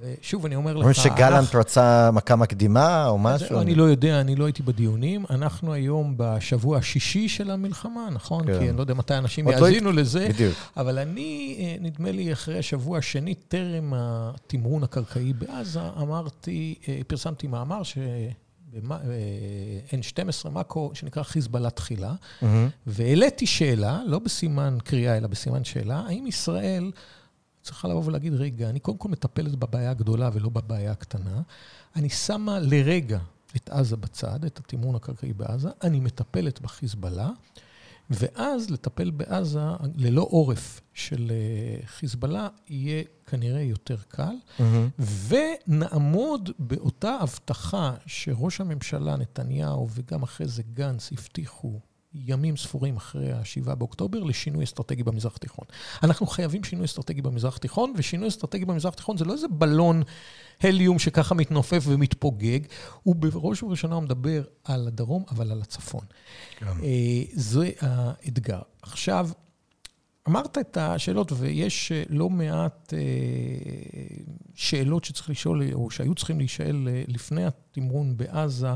ושוב, אני אומר לך... אומרים שגלנט רצה מכה מקדימה או משהו? אני לא יודע, אני לא הייתי בדיונים. אנחנו היום בשבוע השישי של המלחמה, נכון? כן. כי אני לא יודע מתי אנשים לא יאזינו לזה. בדיוק. אבל אני, אה, נדמה לי, אחרי השבוע השני, טרם התמרון הקרקעי בעזה, אמרתי, אה, פרסמתי מאמר ש... N12 מאקו, שנקרא חיזבאללה תחילה, mm-hmm. והעליתי שאלה, לא בסימן קריאה, אלא בסימן שאלה, האם ישראל... צריכה לבוא ולהגיד, רגע, אני קודם כל מטפלת בבעיה הגדולה ולא בבעיה הקטנה. אני שמה לרגע את עזה בצד, את התמרון הקרקעי בעזה, אני מטפלת בחיזבאללה, ואז לטפל בעזה ללא עורף של אה, חיזבאללה יהיה כנראה יותר קל, mm-hmm. ונעמוד באותה הבטחה שראש הממשלה נתניהו וגם אחרי זה גנץ הבטיחו ימים ספורים אחרי ה-7 באוקטובר לשינוי אסטרטגי במזרח התיכון. אנחנו חייבים שינוי אסטרטגי במזרח התיכון, ושינוי אסטרטגי במזרח התיכון זה לא איזה בלון הליום שככה מתנופף ומתפוגג, הוא בראש ובראשונה מדבר על הדרום, אבל על הצפון. כן. אה, זה האתגר. עכשיו, אמרת את השאלות, ויש אה, לא מעט אה, שאלות שצריך לשאול, או שהיו צריכים להישאל אה, לפני התמרון בעזה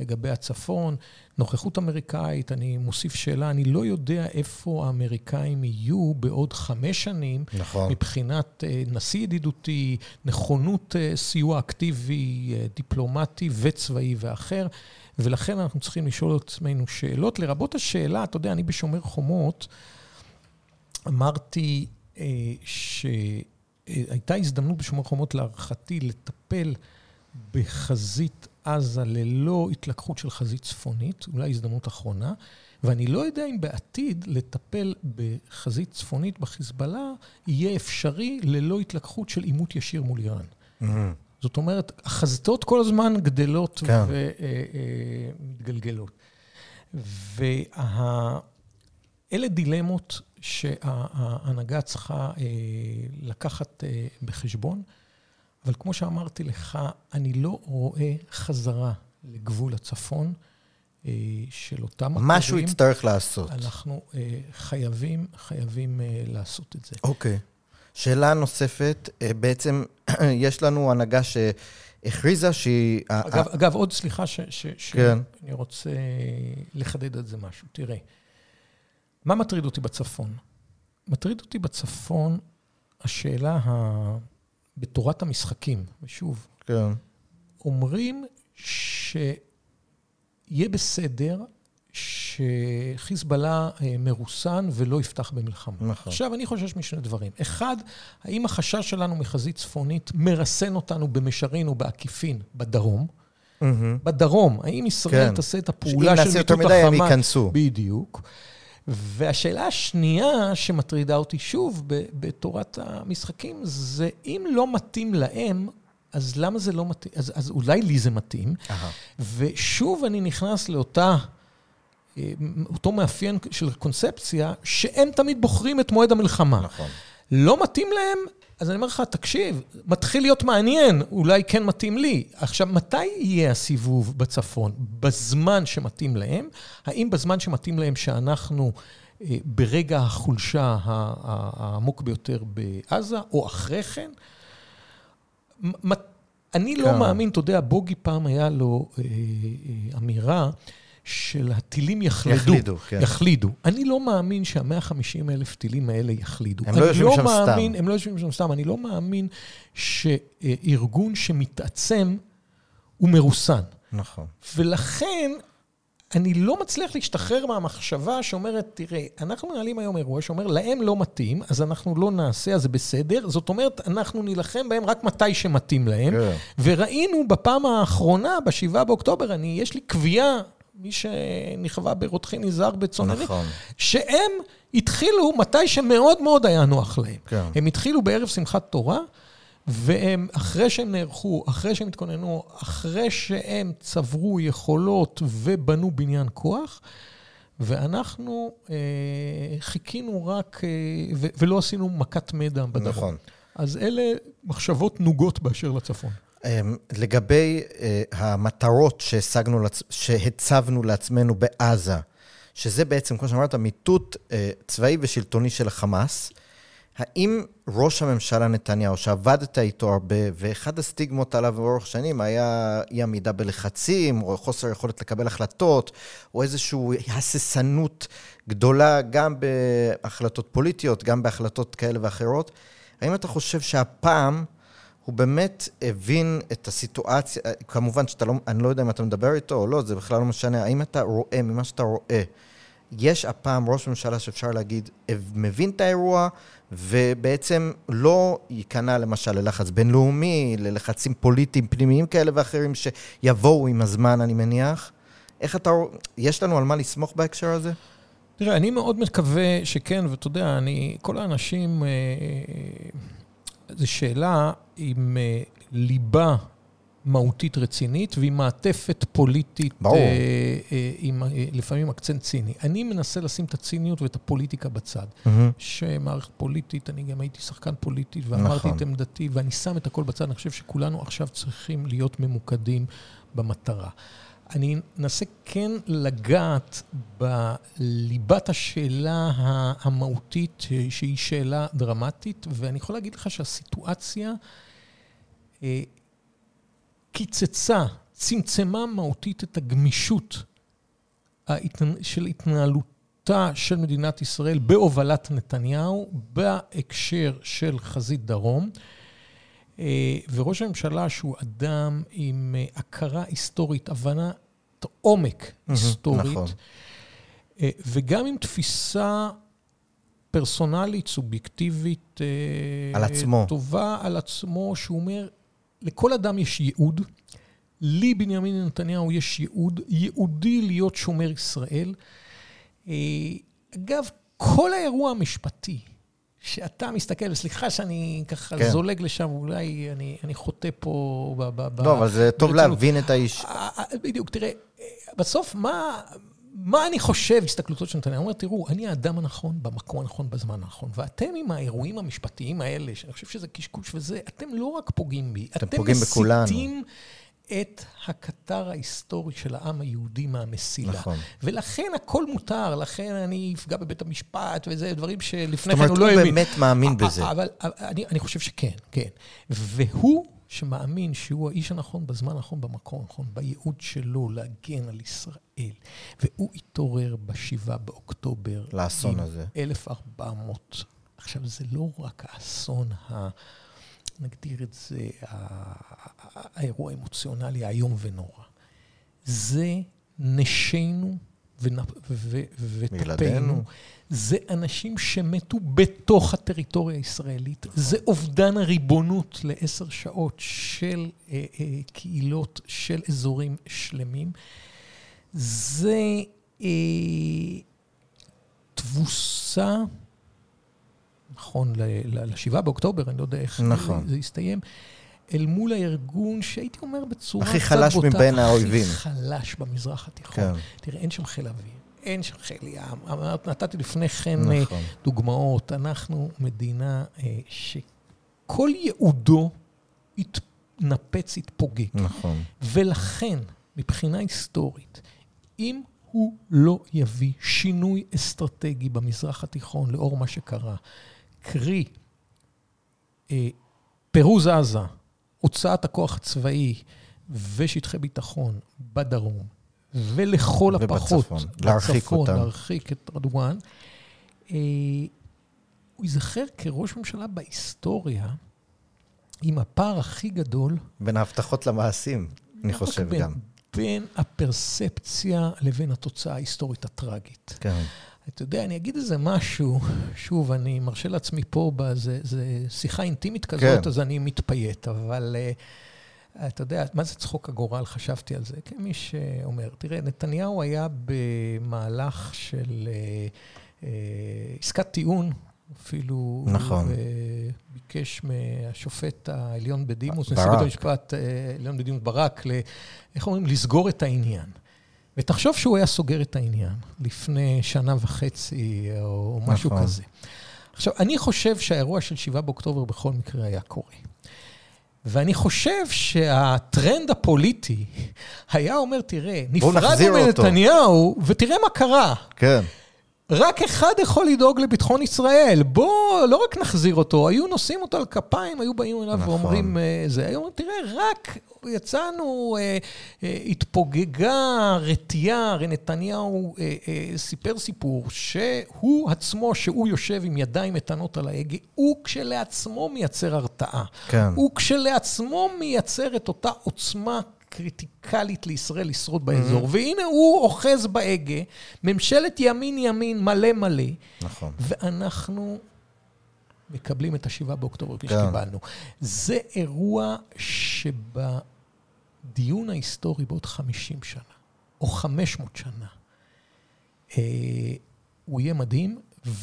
לגבי הצפון. נוכחות אמריקאית, אני מוסיף שאלה, אני לא יודע איפה האמריקאים יהיו בעוד חמש שנים, נכון. מבחינת נשיא ידידותי, נכונות סיוע אקטיבי, דיפלומטי וצבאי ואחר, ולכן אנחנו צריכים לשאול את עצמנו שאלות, לרבות השאלה, אתה יודע, אני בשומר חומות, אמרתי אה, שהייתה הזדמנות בשומר חומות להערכתי לטפל בחזית עזה ללא התלקחות של חזית צפונית, אולי הזדמנות אחרונה, ואני לא יודע אם בעתיד לטפל בחזית צפונית בחיזבאללה יהיה אפשרי ללא התלקחות של עימות ישיר מול איראן. Mm-hmm. זאת אומרת, החזיתות כל הזמן גדלות כן. ומתגלגלות. ואלה דילמות שההנהגה צריכה אה, לקחת אה, בחשבון. אבל כמו שאמרתי לך, אני לא רואה חזרה לגבול הצפון אה, של אותם אתרים. משהו יצטרך לעשות. אנחנו חייבים, חייבים לעשות את זה. אוקיי. שאלה נוספת, בעצם יש לנו הנהגה שהכריזה שהיא... אגב, אגב עוד סליחה, ש, ש, כן. שאני רוצה לחדד את זה משהו. תראה, מה מטריד אותי בצפון? מטריד אותי בצפון השאלה ה... בתורת המשחקים, ושוב, כן. אומרים שיהיה בסדר שחיזבאללה אה, מרוסן ולא יפתח במלחמה. נכון. עכשיו, אני חושש משני דברים. אחד, האם החשש שלנו מחזית צפונית מרסן אותנו במישרין ובעקיפין בדרום? Mm-hmm. בדרום, האם ישראל כן. תעשה את הפעולה של מיטוט החמה? שאם נעשה יותר מדי הם ייכנסו. בדיוק. והשאלה השנייה שמטרידה אותי שוב בתורת המשחקים, זה אם לא מתאים להם, אז למה זה לא מתאים? אז, אז אולי לי זה מתאים. Aha. ושוב אני נכנס לאותה... אה, אותו מאפיין של קונספציה, שהם תמיד בוחרים את מועד המלחמה. נכון. לא מתאים להם, אז אני אומר לך, תקשיב, מתחיל להיות מעניין, אולי כן מתאים לי. עכשיו, מתי יהיה הסיבוב בצפון? בזמן שמתאים להם? האם בזמן שמתאים להם שאנחנו אה, ברגע החולשה העמוק ביותר בעזה, או אחרי כן? אני לא כן. מאמין, אתה יודע, בוגי פעם היה לו אה, אה, אמירה של הטילים יחלדו. יחלידו, כן. יחלידו. אני לא מאמין שה-150 אלף טילים האלה יחלידו. הם לא יושבים שם מאמין, סתם. הם לא יושבים שם סתם. אני לא מאמין שארגון שמתעצם הוא מרוסן. נכון. ולכן, אני לא מצליח להשתחרר מהמחשבה שאומרת, תראה, אנחנו מנהלים היום אירוע שאומר, להם לא מתאים, אז אנחנו לא נעשה, אז זה בסדר. זאת אומרת, אנחנו נילחם בהם רק מתי שמתאים להם. כן. וראינו בפעם האחרונה, ב-7 באוקטובר, אני, יש לי קביעה, מי שנכווה ברותחין נזהר בצונני, נכון. שהם התחילו מתי שמאוד מאוד היה נוח להם. כן. הם התחילו בערב שמחת תורה, והם, אחרי שהם נערכו, אחרי שהם התכוננו, אחרי שהם צברו יכולות ובנו בניין כוח, ואנחנו אה, חיכינו רק, אה, ו- ולא עשינו מכת מדע בדרום. נכון. אז אלה מחשבות נוגות באשר לצפון. אמ, לגבי אה, המטרות שהשגנו, שהצבנו לעצמנו בעזה, שזה בעצם, כמו שאמרת, מיטוט אה, צבאי ושלטוני של החמאס, האם ראש הממשלה נתניהו, שעבדת איתו הרבה, ואחד הסטיגמות עליו לאורך שנים היה אי עמידה בלחצים, או חוסר יכולת לקבל החלטות, או איזושהי הססנות גדולה גם בהחלטות פוליטיות, גם בהחלטות כאלה ואחרות, האם אתה חושב שהפעם הוא באמת הבין את הסיטואציה, כמובן שאתה לא, אני לא יודע אם אתה מדבר איתו או לא, זה בכלל לא משנה, האם אתה רואה, ממה שאתה רואה, יש הפעם ראש ממשלה שאפשר להגיד, מבין את האירוע, ובעצם לא ייכנע למשל ללחץ בינלאומי, ללחצים פוליטיים פנימיים כאלה ואחרים שיבואו עם הזמן, אני מניח. איך אתה יש לנו על מה לסמוך בהקשר הזה? תראה, אני מאוד מקווה שכן, ואתה יודע, אני, כל האנשים, אה, זו שאלה עם אה, ליבה מהותית רצינית ועם מעטפת פוליטית, ברור. אה, אה, עם אה, לפעמים אקצנט ציני. אני מנסה לשים את הציניות ואת הפוליטיקה בצד. שמערכת פוליטית, אני גם הייתי שחקן פוליטי ואמרתי נכון. את עמדתי, ואני שם את הכל בצד, אני חושב שכולנו עכשיו צריכים להיות ממוקדים במטרה. אני אנסה כן לגעת בליבת השאלה המהותית, ש- שהיא שאלה דרמטית, ואני יכול להגיד לך שהסיטואציה אה, קיצצה, צמצמה מהותית את הגמישות של התנהלותה של מדינת ישראל בהובלת נתניהו בהקשר של חזית דרום. אה, וראש הממשלה, שהוא אדם עם אה, הכרה היסטורית, הבנת עומק היסטורית, נכון. אה, וגם עם תפיסה פרסונלית, סובייקטיבית, על עצמו. טובה על עצמו, שהוא אומר, לכל אדם יש ייעוד. לי, בנימין נתניהו, יש ייעוד, ייעודי להיות שומר ישראל. אגב, כל האירוע המשפטי, שאתה מסתכל, וסליחה שאני ככה כן. זולג לשם, אולי אני, אני חוטא פה ב... ב, ב לא, אבל זה טוב ברצינות. להבין את האיש. בדיוק, תראה, אה, בסוף, מה, מה אני חושב, הסתכלותו של נתניהו? הוא אומר, תראו, אני האדם הנכון, במקום הנכון, בזמן הנכון. ואתם עם האירועים המשפטיים האלה, שאני חושב שזה קשקוש וזה, אתם לא רק פוגעים בי, אתם פוגעים בכולנו. את הקטר ההיסטורי של העם היהודי מהמסילה. נכון. ולכן הכל מותר, לכן אני אפגע בבית המשפט, וזה דברים שלפני זאת כן אומרת, הוא לא הוא האמין. באמת מאמין בזה. אבל אני, אני חושב שכן, כן. והוא שמאמין שהוא האיש הנכון בזמן הנכון, במקום הנכון, בייעוד שלו להגן על ישראל, והוא התעורר ב-7 באוקטובר. לאסון הזה. 1,400. עכשיו, זה לא רק האסון ה... נגדיר את זה, האירוע האמוציונלי האיום ונורא. זה נשינו ונ- ו- ו- ילדינו. וטפנו. זה אנשים שמתו בתוך הטריטוריה הישראלית. זה אובדן הריבונות לעשר שעות של אה, אה, קהילות, של אזורים שלמים. זה אה, תבוסה, נכון, ל-7 באוקטובר, אני לא יודע איך נכון. זה יסתיים, אל מול הארגון שהייתי אומר בצורה הכי קצת חלש בוטה, מבין האויבים. הכי חלש במזרח התיכון. כן. תראה, אין שם חיל אוויר, אין שם חיל ים. אמרת- נתתי לפני כן אה, נכון. דוגמאות. אנחנו מדינה אה, שכל ייעודו התנפץ, התפוגג. נכון. ולכן, מבחינה היסטורית, אם הוא לא יביא שינוי אסטרטגי במזרח התיכון לאור מה שקרה, קרי, אה, פירוז עזה, הוצאת הכוח הצבאי ושטחי ביטחון בדרום, ולכל הפחות, ובצפון, להרחיק בצפון, אותם. להרחיק את רדואן, אה, הוא ייזכר כראש ממשלה בהיסטוריה עם הפער הכי גדול בין ההבטחות למעשים, אני חושב בין, גם. בין הפרספציה לבין התוצאה ההיסטורית הטראגית. כן. אתה יודע, אני אגיד איזה משהו, שוב, אני מרשה לעצמי פה, זה, זה שיחה אינטימית כזאת, כן. כן. אז אני מתפייט, אבל uh, אתה יודע, מה זה צחוק הגורל? חשבתי על זה. כמי שאומר, תראה, נתניהו היה במהלך של uh, uh, עסקת טיעון, אפילו... נכון. uh, ביקש מהשופט העליון בדימוס. נשיא בית המשפט העליון בדימוס ברק, ל, איך אומרים? לסגור את העניין. ותחשוב שהוא היה סוגר את העניין לפני שנה וחצי או משהו נכון. כזה. עכשיו, אני חושב שהאירוע של 7 באוקטובר בכל מקרה היה קורה. ואני חושב שהטרנד הפוליטי היה אומר, תראה, נפרדנו אותו." מנתניהו, ותראה מה קרה. כן. רק אחד יכול לדאוג לביטחון ישראל. בוא, לא רק נחזיר אותו, היו נושאים אותו על כפיים, היו באים אליו נכון. ואומרים, אה, זה, היו אומרים, תראה, רק יצאנו, אה, אה, התפוגגה רתיעה, הרי נתניהו אה, אה, סיפר סיפור שהוא עצמו, שהוא יושב עם ידיים איתנות על ההגה, הוא כשלעצמו מייצר הרתעה. כן. הוא כשלעצמו מייצר את אותה עוצמה קריטיקלית לישראל לשרוד באזור. והנה הוא אוחז בהגה, ממשלת ימין-ימין מלא מלא, נכון. ואנחנו מקבלים את השבעה באוקטובר כפי כן. שקיבלנו. זה אירוע שבדיון ההיסטורי בעוד 50 שנה, או 500 שנה, אה, הוא יהיה מדהים,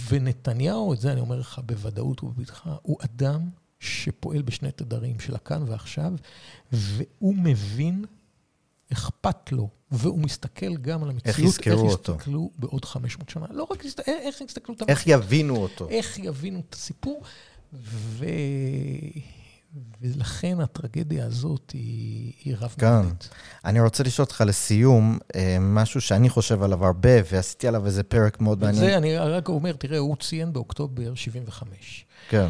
ונתניהו, את זה אני אומר לך בוודאות ובבטחה, הוא אדם שפועל בשני תדרים של הכאן ועכשיו, והוא מבין, אכפת לו, והוא מסתכל גם על המציאות, יזכרו איך אותו. יסתכלו בעוד 500 שנה. לא רק יסת- איך יסתכלו... תמיד. איך יבינו אותו? איך יבינו את הסיפור, ו... ולכן הטרגדיה הזאת היא, היא רב-ממדית. אני רוצה לשאול אותך לסיום, אה, משהו שאני חושב עליו הרבה, ועשיתי עליו איזה פרק מאוד מעניין. וזה, אני רק אומר, תראה, הוא ציין באוקטובר 75. כן, אה,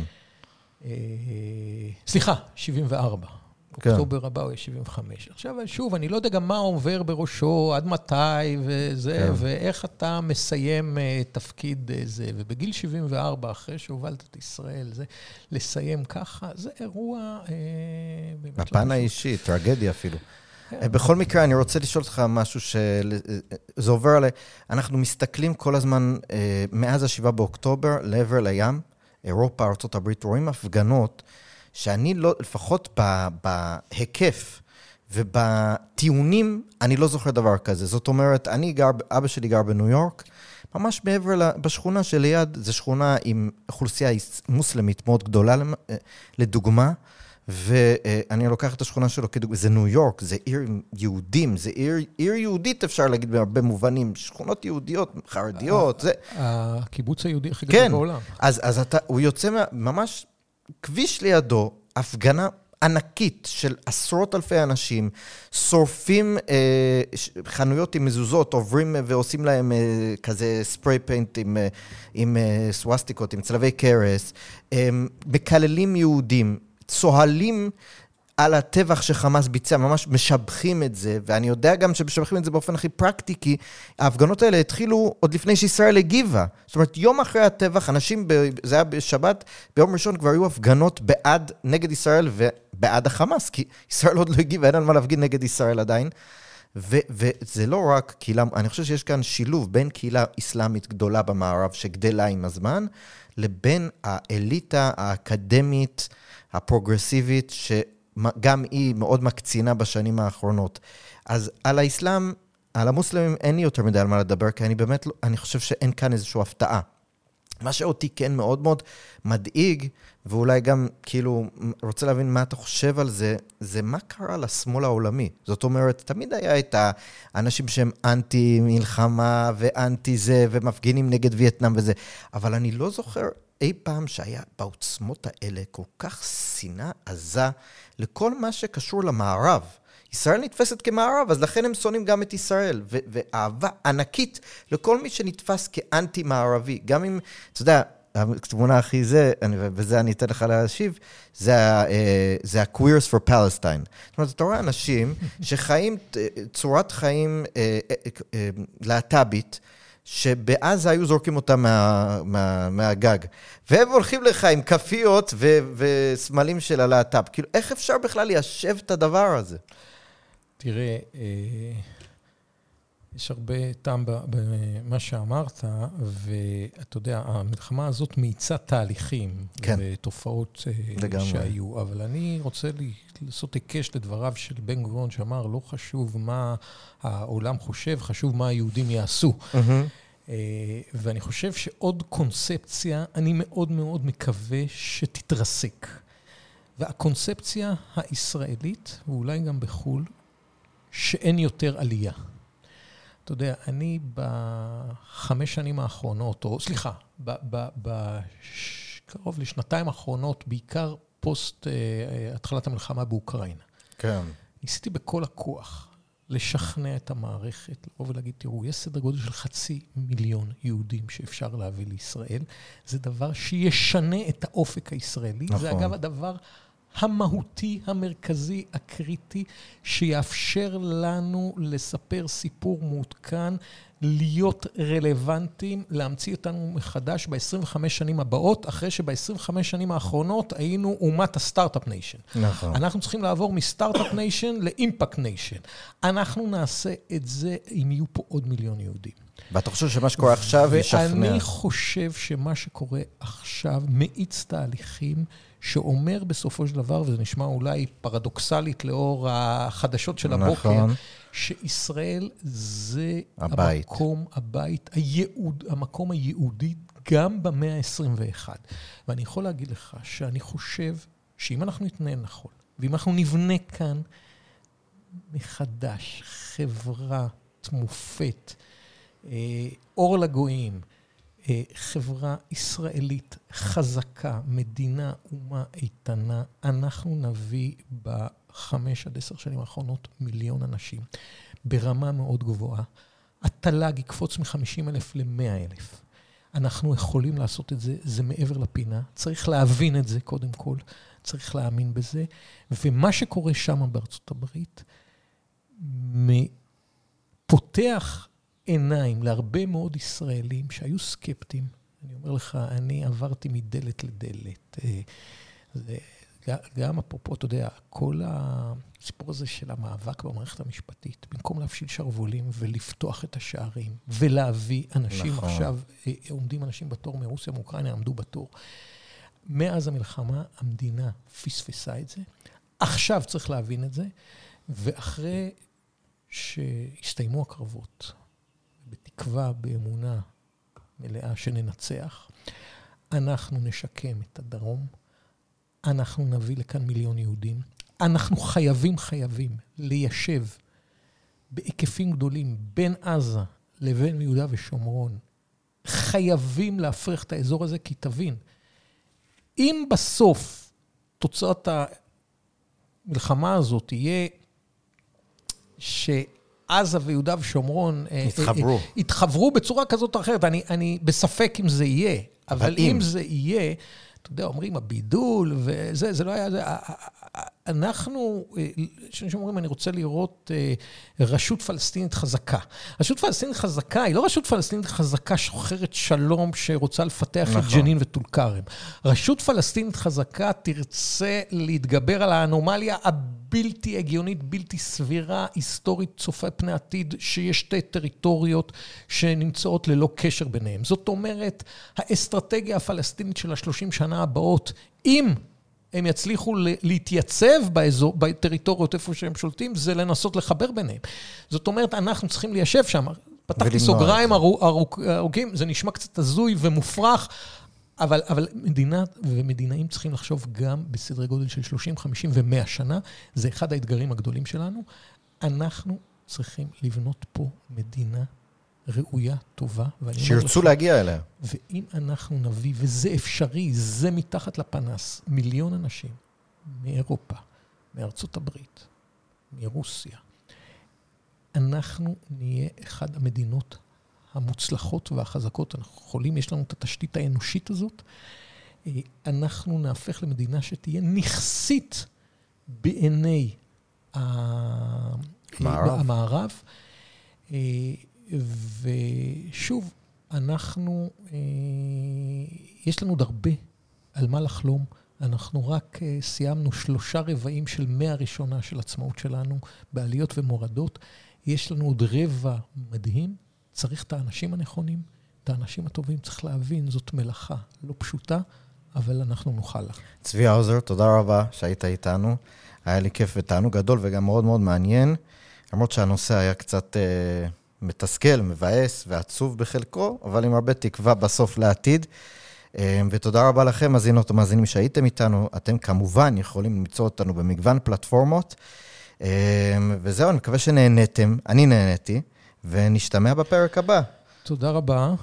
סליחה, 74. כן. אוקטובר הבא הוא יהיה 75. עכשיו, שוב, אני לא יודע גם מה עובר בראשו, עד מתי וזה, כן. ואיך אתה מסיים אה, תפקיד אה, זה. ובגיל 74, אחרי שהובלת את ישראל, זה לסיים ככה, זה אירוע אה, לא בפן פשוט. האישי, טרגדיה אפילו. כן. אה, בכל מקרה, אני רוצה לשאול אותך משהו שזה עובר עליי. אנחנו מסתכלים כל הזמן, אה, מאז ה-7 באוקטובר, לעבר לים, אירופה, ארה"ב, רואים הפגנות שאני לא, לפחות בהיקף ובטיעונים, אני לא זוכר דבר כזה. זאת אומרת, אני גר, אבא שלי גר בניו יורק, ממש מעבר, בשכונה שליד, זו שכונה עם אוכלוסייה מוסלמית מאוד גדולה, אה, לדוגמה. ואני לוקח את השכונה שלו כדוגמה, זה ניו יורק, זה עיר יהודים, זה עיר, עיר יהודית אפשר להגיד בהרבה מובנים, שכונות יהודיות, חרדיות, זה... הקיבוץ היהודי הכי גדול כן, בעולם. אז, אז אתה, הוא יוצא מה, ממש כביש לידו, הפגנה ענקית של עשרות אלפי אנשים, שורפים אה, חנויות עם מזוזות, עוברים אה, ועושים להם אה, כזה ספרי פיינט עם, אה, עם אה, סווסטיקות, עם צלבי קרס, אה, מקללים יהודים, צוהלים על הטבח שחמאס ביצע, ממש משבחים את זה, ואני יודע גם שמשבחים את זה באופן הכי פרקטי, כי ההפגנות האלה התחילו עוד לפני שישראל הגיבה. זאת אומרת, יום אחרי הטבח, אנשים, ב... זה היה בשבת, ביום ראשון כבר היו הפגנות בעד, נגד ישראל ובעד החמאס, כי ישראל עוד לא הגיבה, אין על מה להפגין נגד ישראל עדיין. ו- וזה לא רק קהילה, אני חושב שיש כאן שילוב בין קהילה אסלאמית גדולה במערב שגדלה עם הזמן, לבין האליטה האקדמית, הפרוגרסיבית, שגם היא מאוד מקצינה בשנים האחרונות. אז על האסלאם, על המוסלמים אין לי יותר מדי על מה לדבר, כי אני באמת, לא, אני חושב שאין כאן איזושהי הפתעה. מה שאותי כן מאוד מאוד מדאיג, ואולי גם כאילו רוצה להבין מה אתה חושב על זה, זה מה קרה לשמאל העולמי. זאת אומרת, תמיד היה את האנשים שהם אנטי מלחמה ואנטי זה, ומפגינים נגד וייטנאם וזה, אבל אני לא זוכר אי פעם שהיה בעוצמות האלה כל כך שנאה עזה לכל מה שקשור למערב. ישראל נתפסת כמערב, אז לכן הם שונאים גם את ישראל. ו- ואהבה ענקית לכל מי שנתפס כאנטי-מערבי. גם אם, אתה יודע, התמונה הכי זה, ובזה אני אתן לך להשיב, זה ה-Queers for Palestine. זאת אומרת, אתה רואה אנשים שחיים צורת חיים להט"בית, שבעזה היו זורקים אותם מה, מה, מהגג. והם הולכים לך עם כפיות ו, וסמלים של הלהט"ב. כאילו, איך אפשר בכלל ליישב את הדבר הזה? תראה, אה, יש הרבה טעם במה שאמרת, ואתה יודע, המלחמה הזאת מאיצה תהליכים כן. ותופעות אה, לגמרי. שהיו, אבל אני רוצה לעשות היקש לדבריו של בן גוריון, שאמר, לא חשוב מה העולם חושב, חשוב מה היהודים יעשו. Mm-hmm. ואני חושב שעוד קונספציה, אני מאוד מאוד מקווה שתתרסק. והקונספציה הישראלית, ואולי גם בחו"ל, שאין יותר עלייה. אתה יודע, אני בחמש שנים האחרונות, או סליחה, בקרוב לשנתיים האחרונות, בעיקר פוסט uh, התחלת המלחמה באוקראינה. כן. ניסיתי בכל הכוח לשכנע את המערכת, לבוא ולהגיד, תראו, יש סדר גודל של חצי מיליון יהודים שאפשר להביא לישראל. זה דבר שישנה את האופק הישראלי. נכון. זה אגב הדבר המהותי, המרכזי, הקריטי, שיאפשר לנו לספר סיפור מעודכן, להיות רלוונטיים, להמציא אותנו מחדש ב-25 שנים הבאות, אחרי שב-25 שנים האחרונות היינו אומת ה start-up nation. נכון. אנחנו צריכים לעבור מ start-up nation ל impact nation. אנחנו נעשה את זה אם יהיו פה עוד מיליון יהודים. ואתה חושב שמה שקורה עכשיו ישכנע? ואני חושב שמה שקורה עכשיו מאיץ תהליכים שאומר בסופו של דבר, וזה נשמע אולי פרדוקסלית לאור החדשות של הבוקר, נכון. שישראל זה הבית. המקום, הבית, הייעוד, המקום הייעודי גם במאה ה-21. ואני יכול להגיד לך שאני חושב שאם אנחנו נתנהל נכון, ואם אנחנו נבנה כאן מחדש חברה מופת, אור לגויים, אה, חברה ישראלית חזקה, מדינה, אומה איתנה, אנחנו נביא בחמש עד עשר שנים האחרונות מיליון אנשים, ברמה מאוד גבוהה. התל"ג יקפוץ מ-50 אלף ל-100 אלף. אנחנו יכולים לעשות את זה, זה מעבר לפינה. צריך להבין את זה קודם כל, צריך להאמין בזה. ומה שקורה שם בארצות הברית, פותח עיניים להרבה מאוד ישראלים שהיו סקפטיים. אני אומר לך, אני עברתי מדלת לדלת. אה, זה, גם אפרופו, אתה יודע, כל הסיפור הזה של המאבק במערכת המשפטית, במקום להפשיל שרוולים ולפתוח את השערים ולהביא אנשים, נכון. עכשיו אה, עומדים אנשים בתור מרוסיה, מאוקראינה, עמדו בתור. מאז המלחמה המדינה פספסה את זה. עכשיו צריך להבין את זה, ואחרי שהסתיימו הקרבות, בתקווה, באמונה מלאה שננצח. אנחנו נשקם את הדרום, אנחנו נביא לכאן מיליון יהודים. אנחנו חייבים, חייבים ליישב בהיקפים גדולים בין עזה לבין יהודה ושומרון. חייבים להפריך את האזור הזה, כי תבין, אם בסוף תוצאת המלחמה הזאת תהיה ש... עזה ויהודה ושומרון... אה, התחברו. התחברו אה, בצורה כזאת או אחרת. אני, אני בספק אם זה יהיה, אבל אם זה יהיה, אתה יודע, אומרים הבידול וזה, זה לא היה... זה, אנחנו, אנשים אומרים, אני רוצה לראות רשות פלסטינית חזקה. רשות פלסטינית חזקה היא לא רשות פלסטינית חזקה שוחרת שלום שרוצה לפתח נכון. את ג'נין וטול כרם. רשות פלסטינית חזקה תרצה להתגבר על האנומליה הבלתי הגיונית, בלתי סבירה, היסטורית, צופה פני עתיד, שיש שתי טריטוריות שנמצאות ללא קשר ביניהן. זאת אומרת, האסטרטגיה הפלסטינית של השלושים שנה הבאות, אם הם יצליחו להתייצב באזור, בטריטוריות איפה שהם שולטים, זה לנסות לחבר ביניהם. זאת אומרת, אנחנו צריכים ליישב שם. פתחתי סוגריים ארוכים, זה נשמע קצת הזוי ומופרך, אבל, אבל מדינה ומדינאים צריכים לחשוב גם בסדרי גודל של 30, 50 ו-100 שנה. זה אחד האתגרים הגדולים שלנו. אנחנו צריכים לבנות פה מדינה ראויה, טובה. שירצו לך, להגיע אליה. ואם אנחנו נביא, וזה אפשרי, זה מתחת לפנס, מיליון אנשים מאירופה, מארצות הברית, מרוסיה, אנחנו נהיה אחד המדינות המוצלחות והחזקות, אנחנו יכולים, יש לנו את התשתית האנושית הזאת, אה, אנחנו נהפך למדינה שתהיה נכסית בעיני מערב. המערב. ושוב, אנחנו, אה, יש לנו עוד הרבה על מה לחלום. אנחנו רק אה, סיימנו שלושה רבעים של מאה ראשונה של עצמאות שלנו, בעליות ומורדות. יש לנו עוד רבע מדהים, צריך את האנשים הנכונים, את האנשים הטובים. צריך להבין, זאת מלאכה לא פשוטה, אבל אנחנו נוכל לה. צבי האוזר, תודה רבה שהיית איתנו. היה לי כיף ותענוג גדול וגם מאוד מאוד מעניין, למרות שהנושא היה קצת אה, מתסכל, מבאס ועצוב בחלקו, אבל עם הרבה תקווה בסוף לעתיד. אה, ותודה רבה לכם, מאזינות ומאזינים שהייתם איתנו. אתם כמובן יכולים למצוא אותנו במגוון פלטפורמות. אה, וזהו, אני מקווה שנהניתם, אני נהניתי, ונשתמע בפרק הבא. תודה רבה.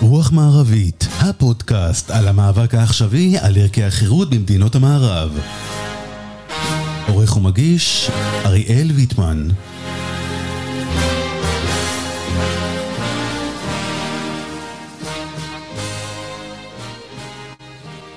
רוח מערבית, הפודקאסט על המאבק העכשווי על ערכי החירות במדינות המערב. עורך ומגיש, אריאל ויטמן.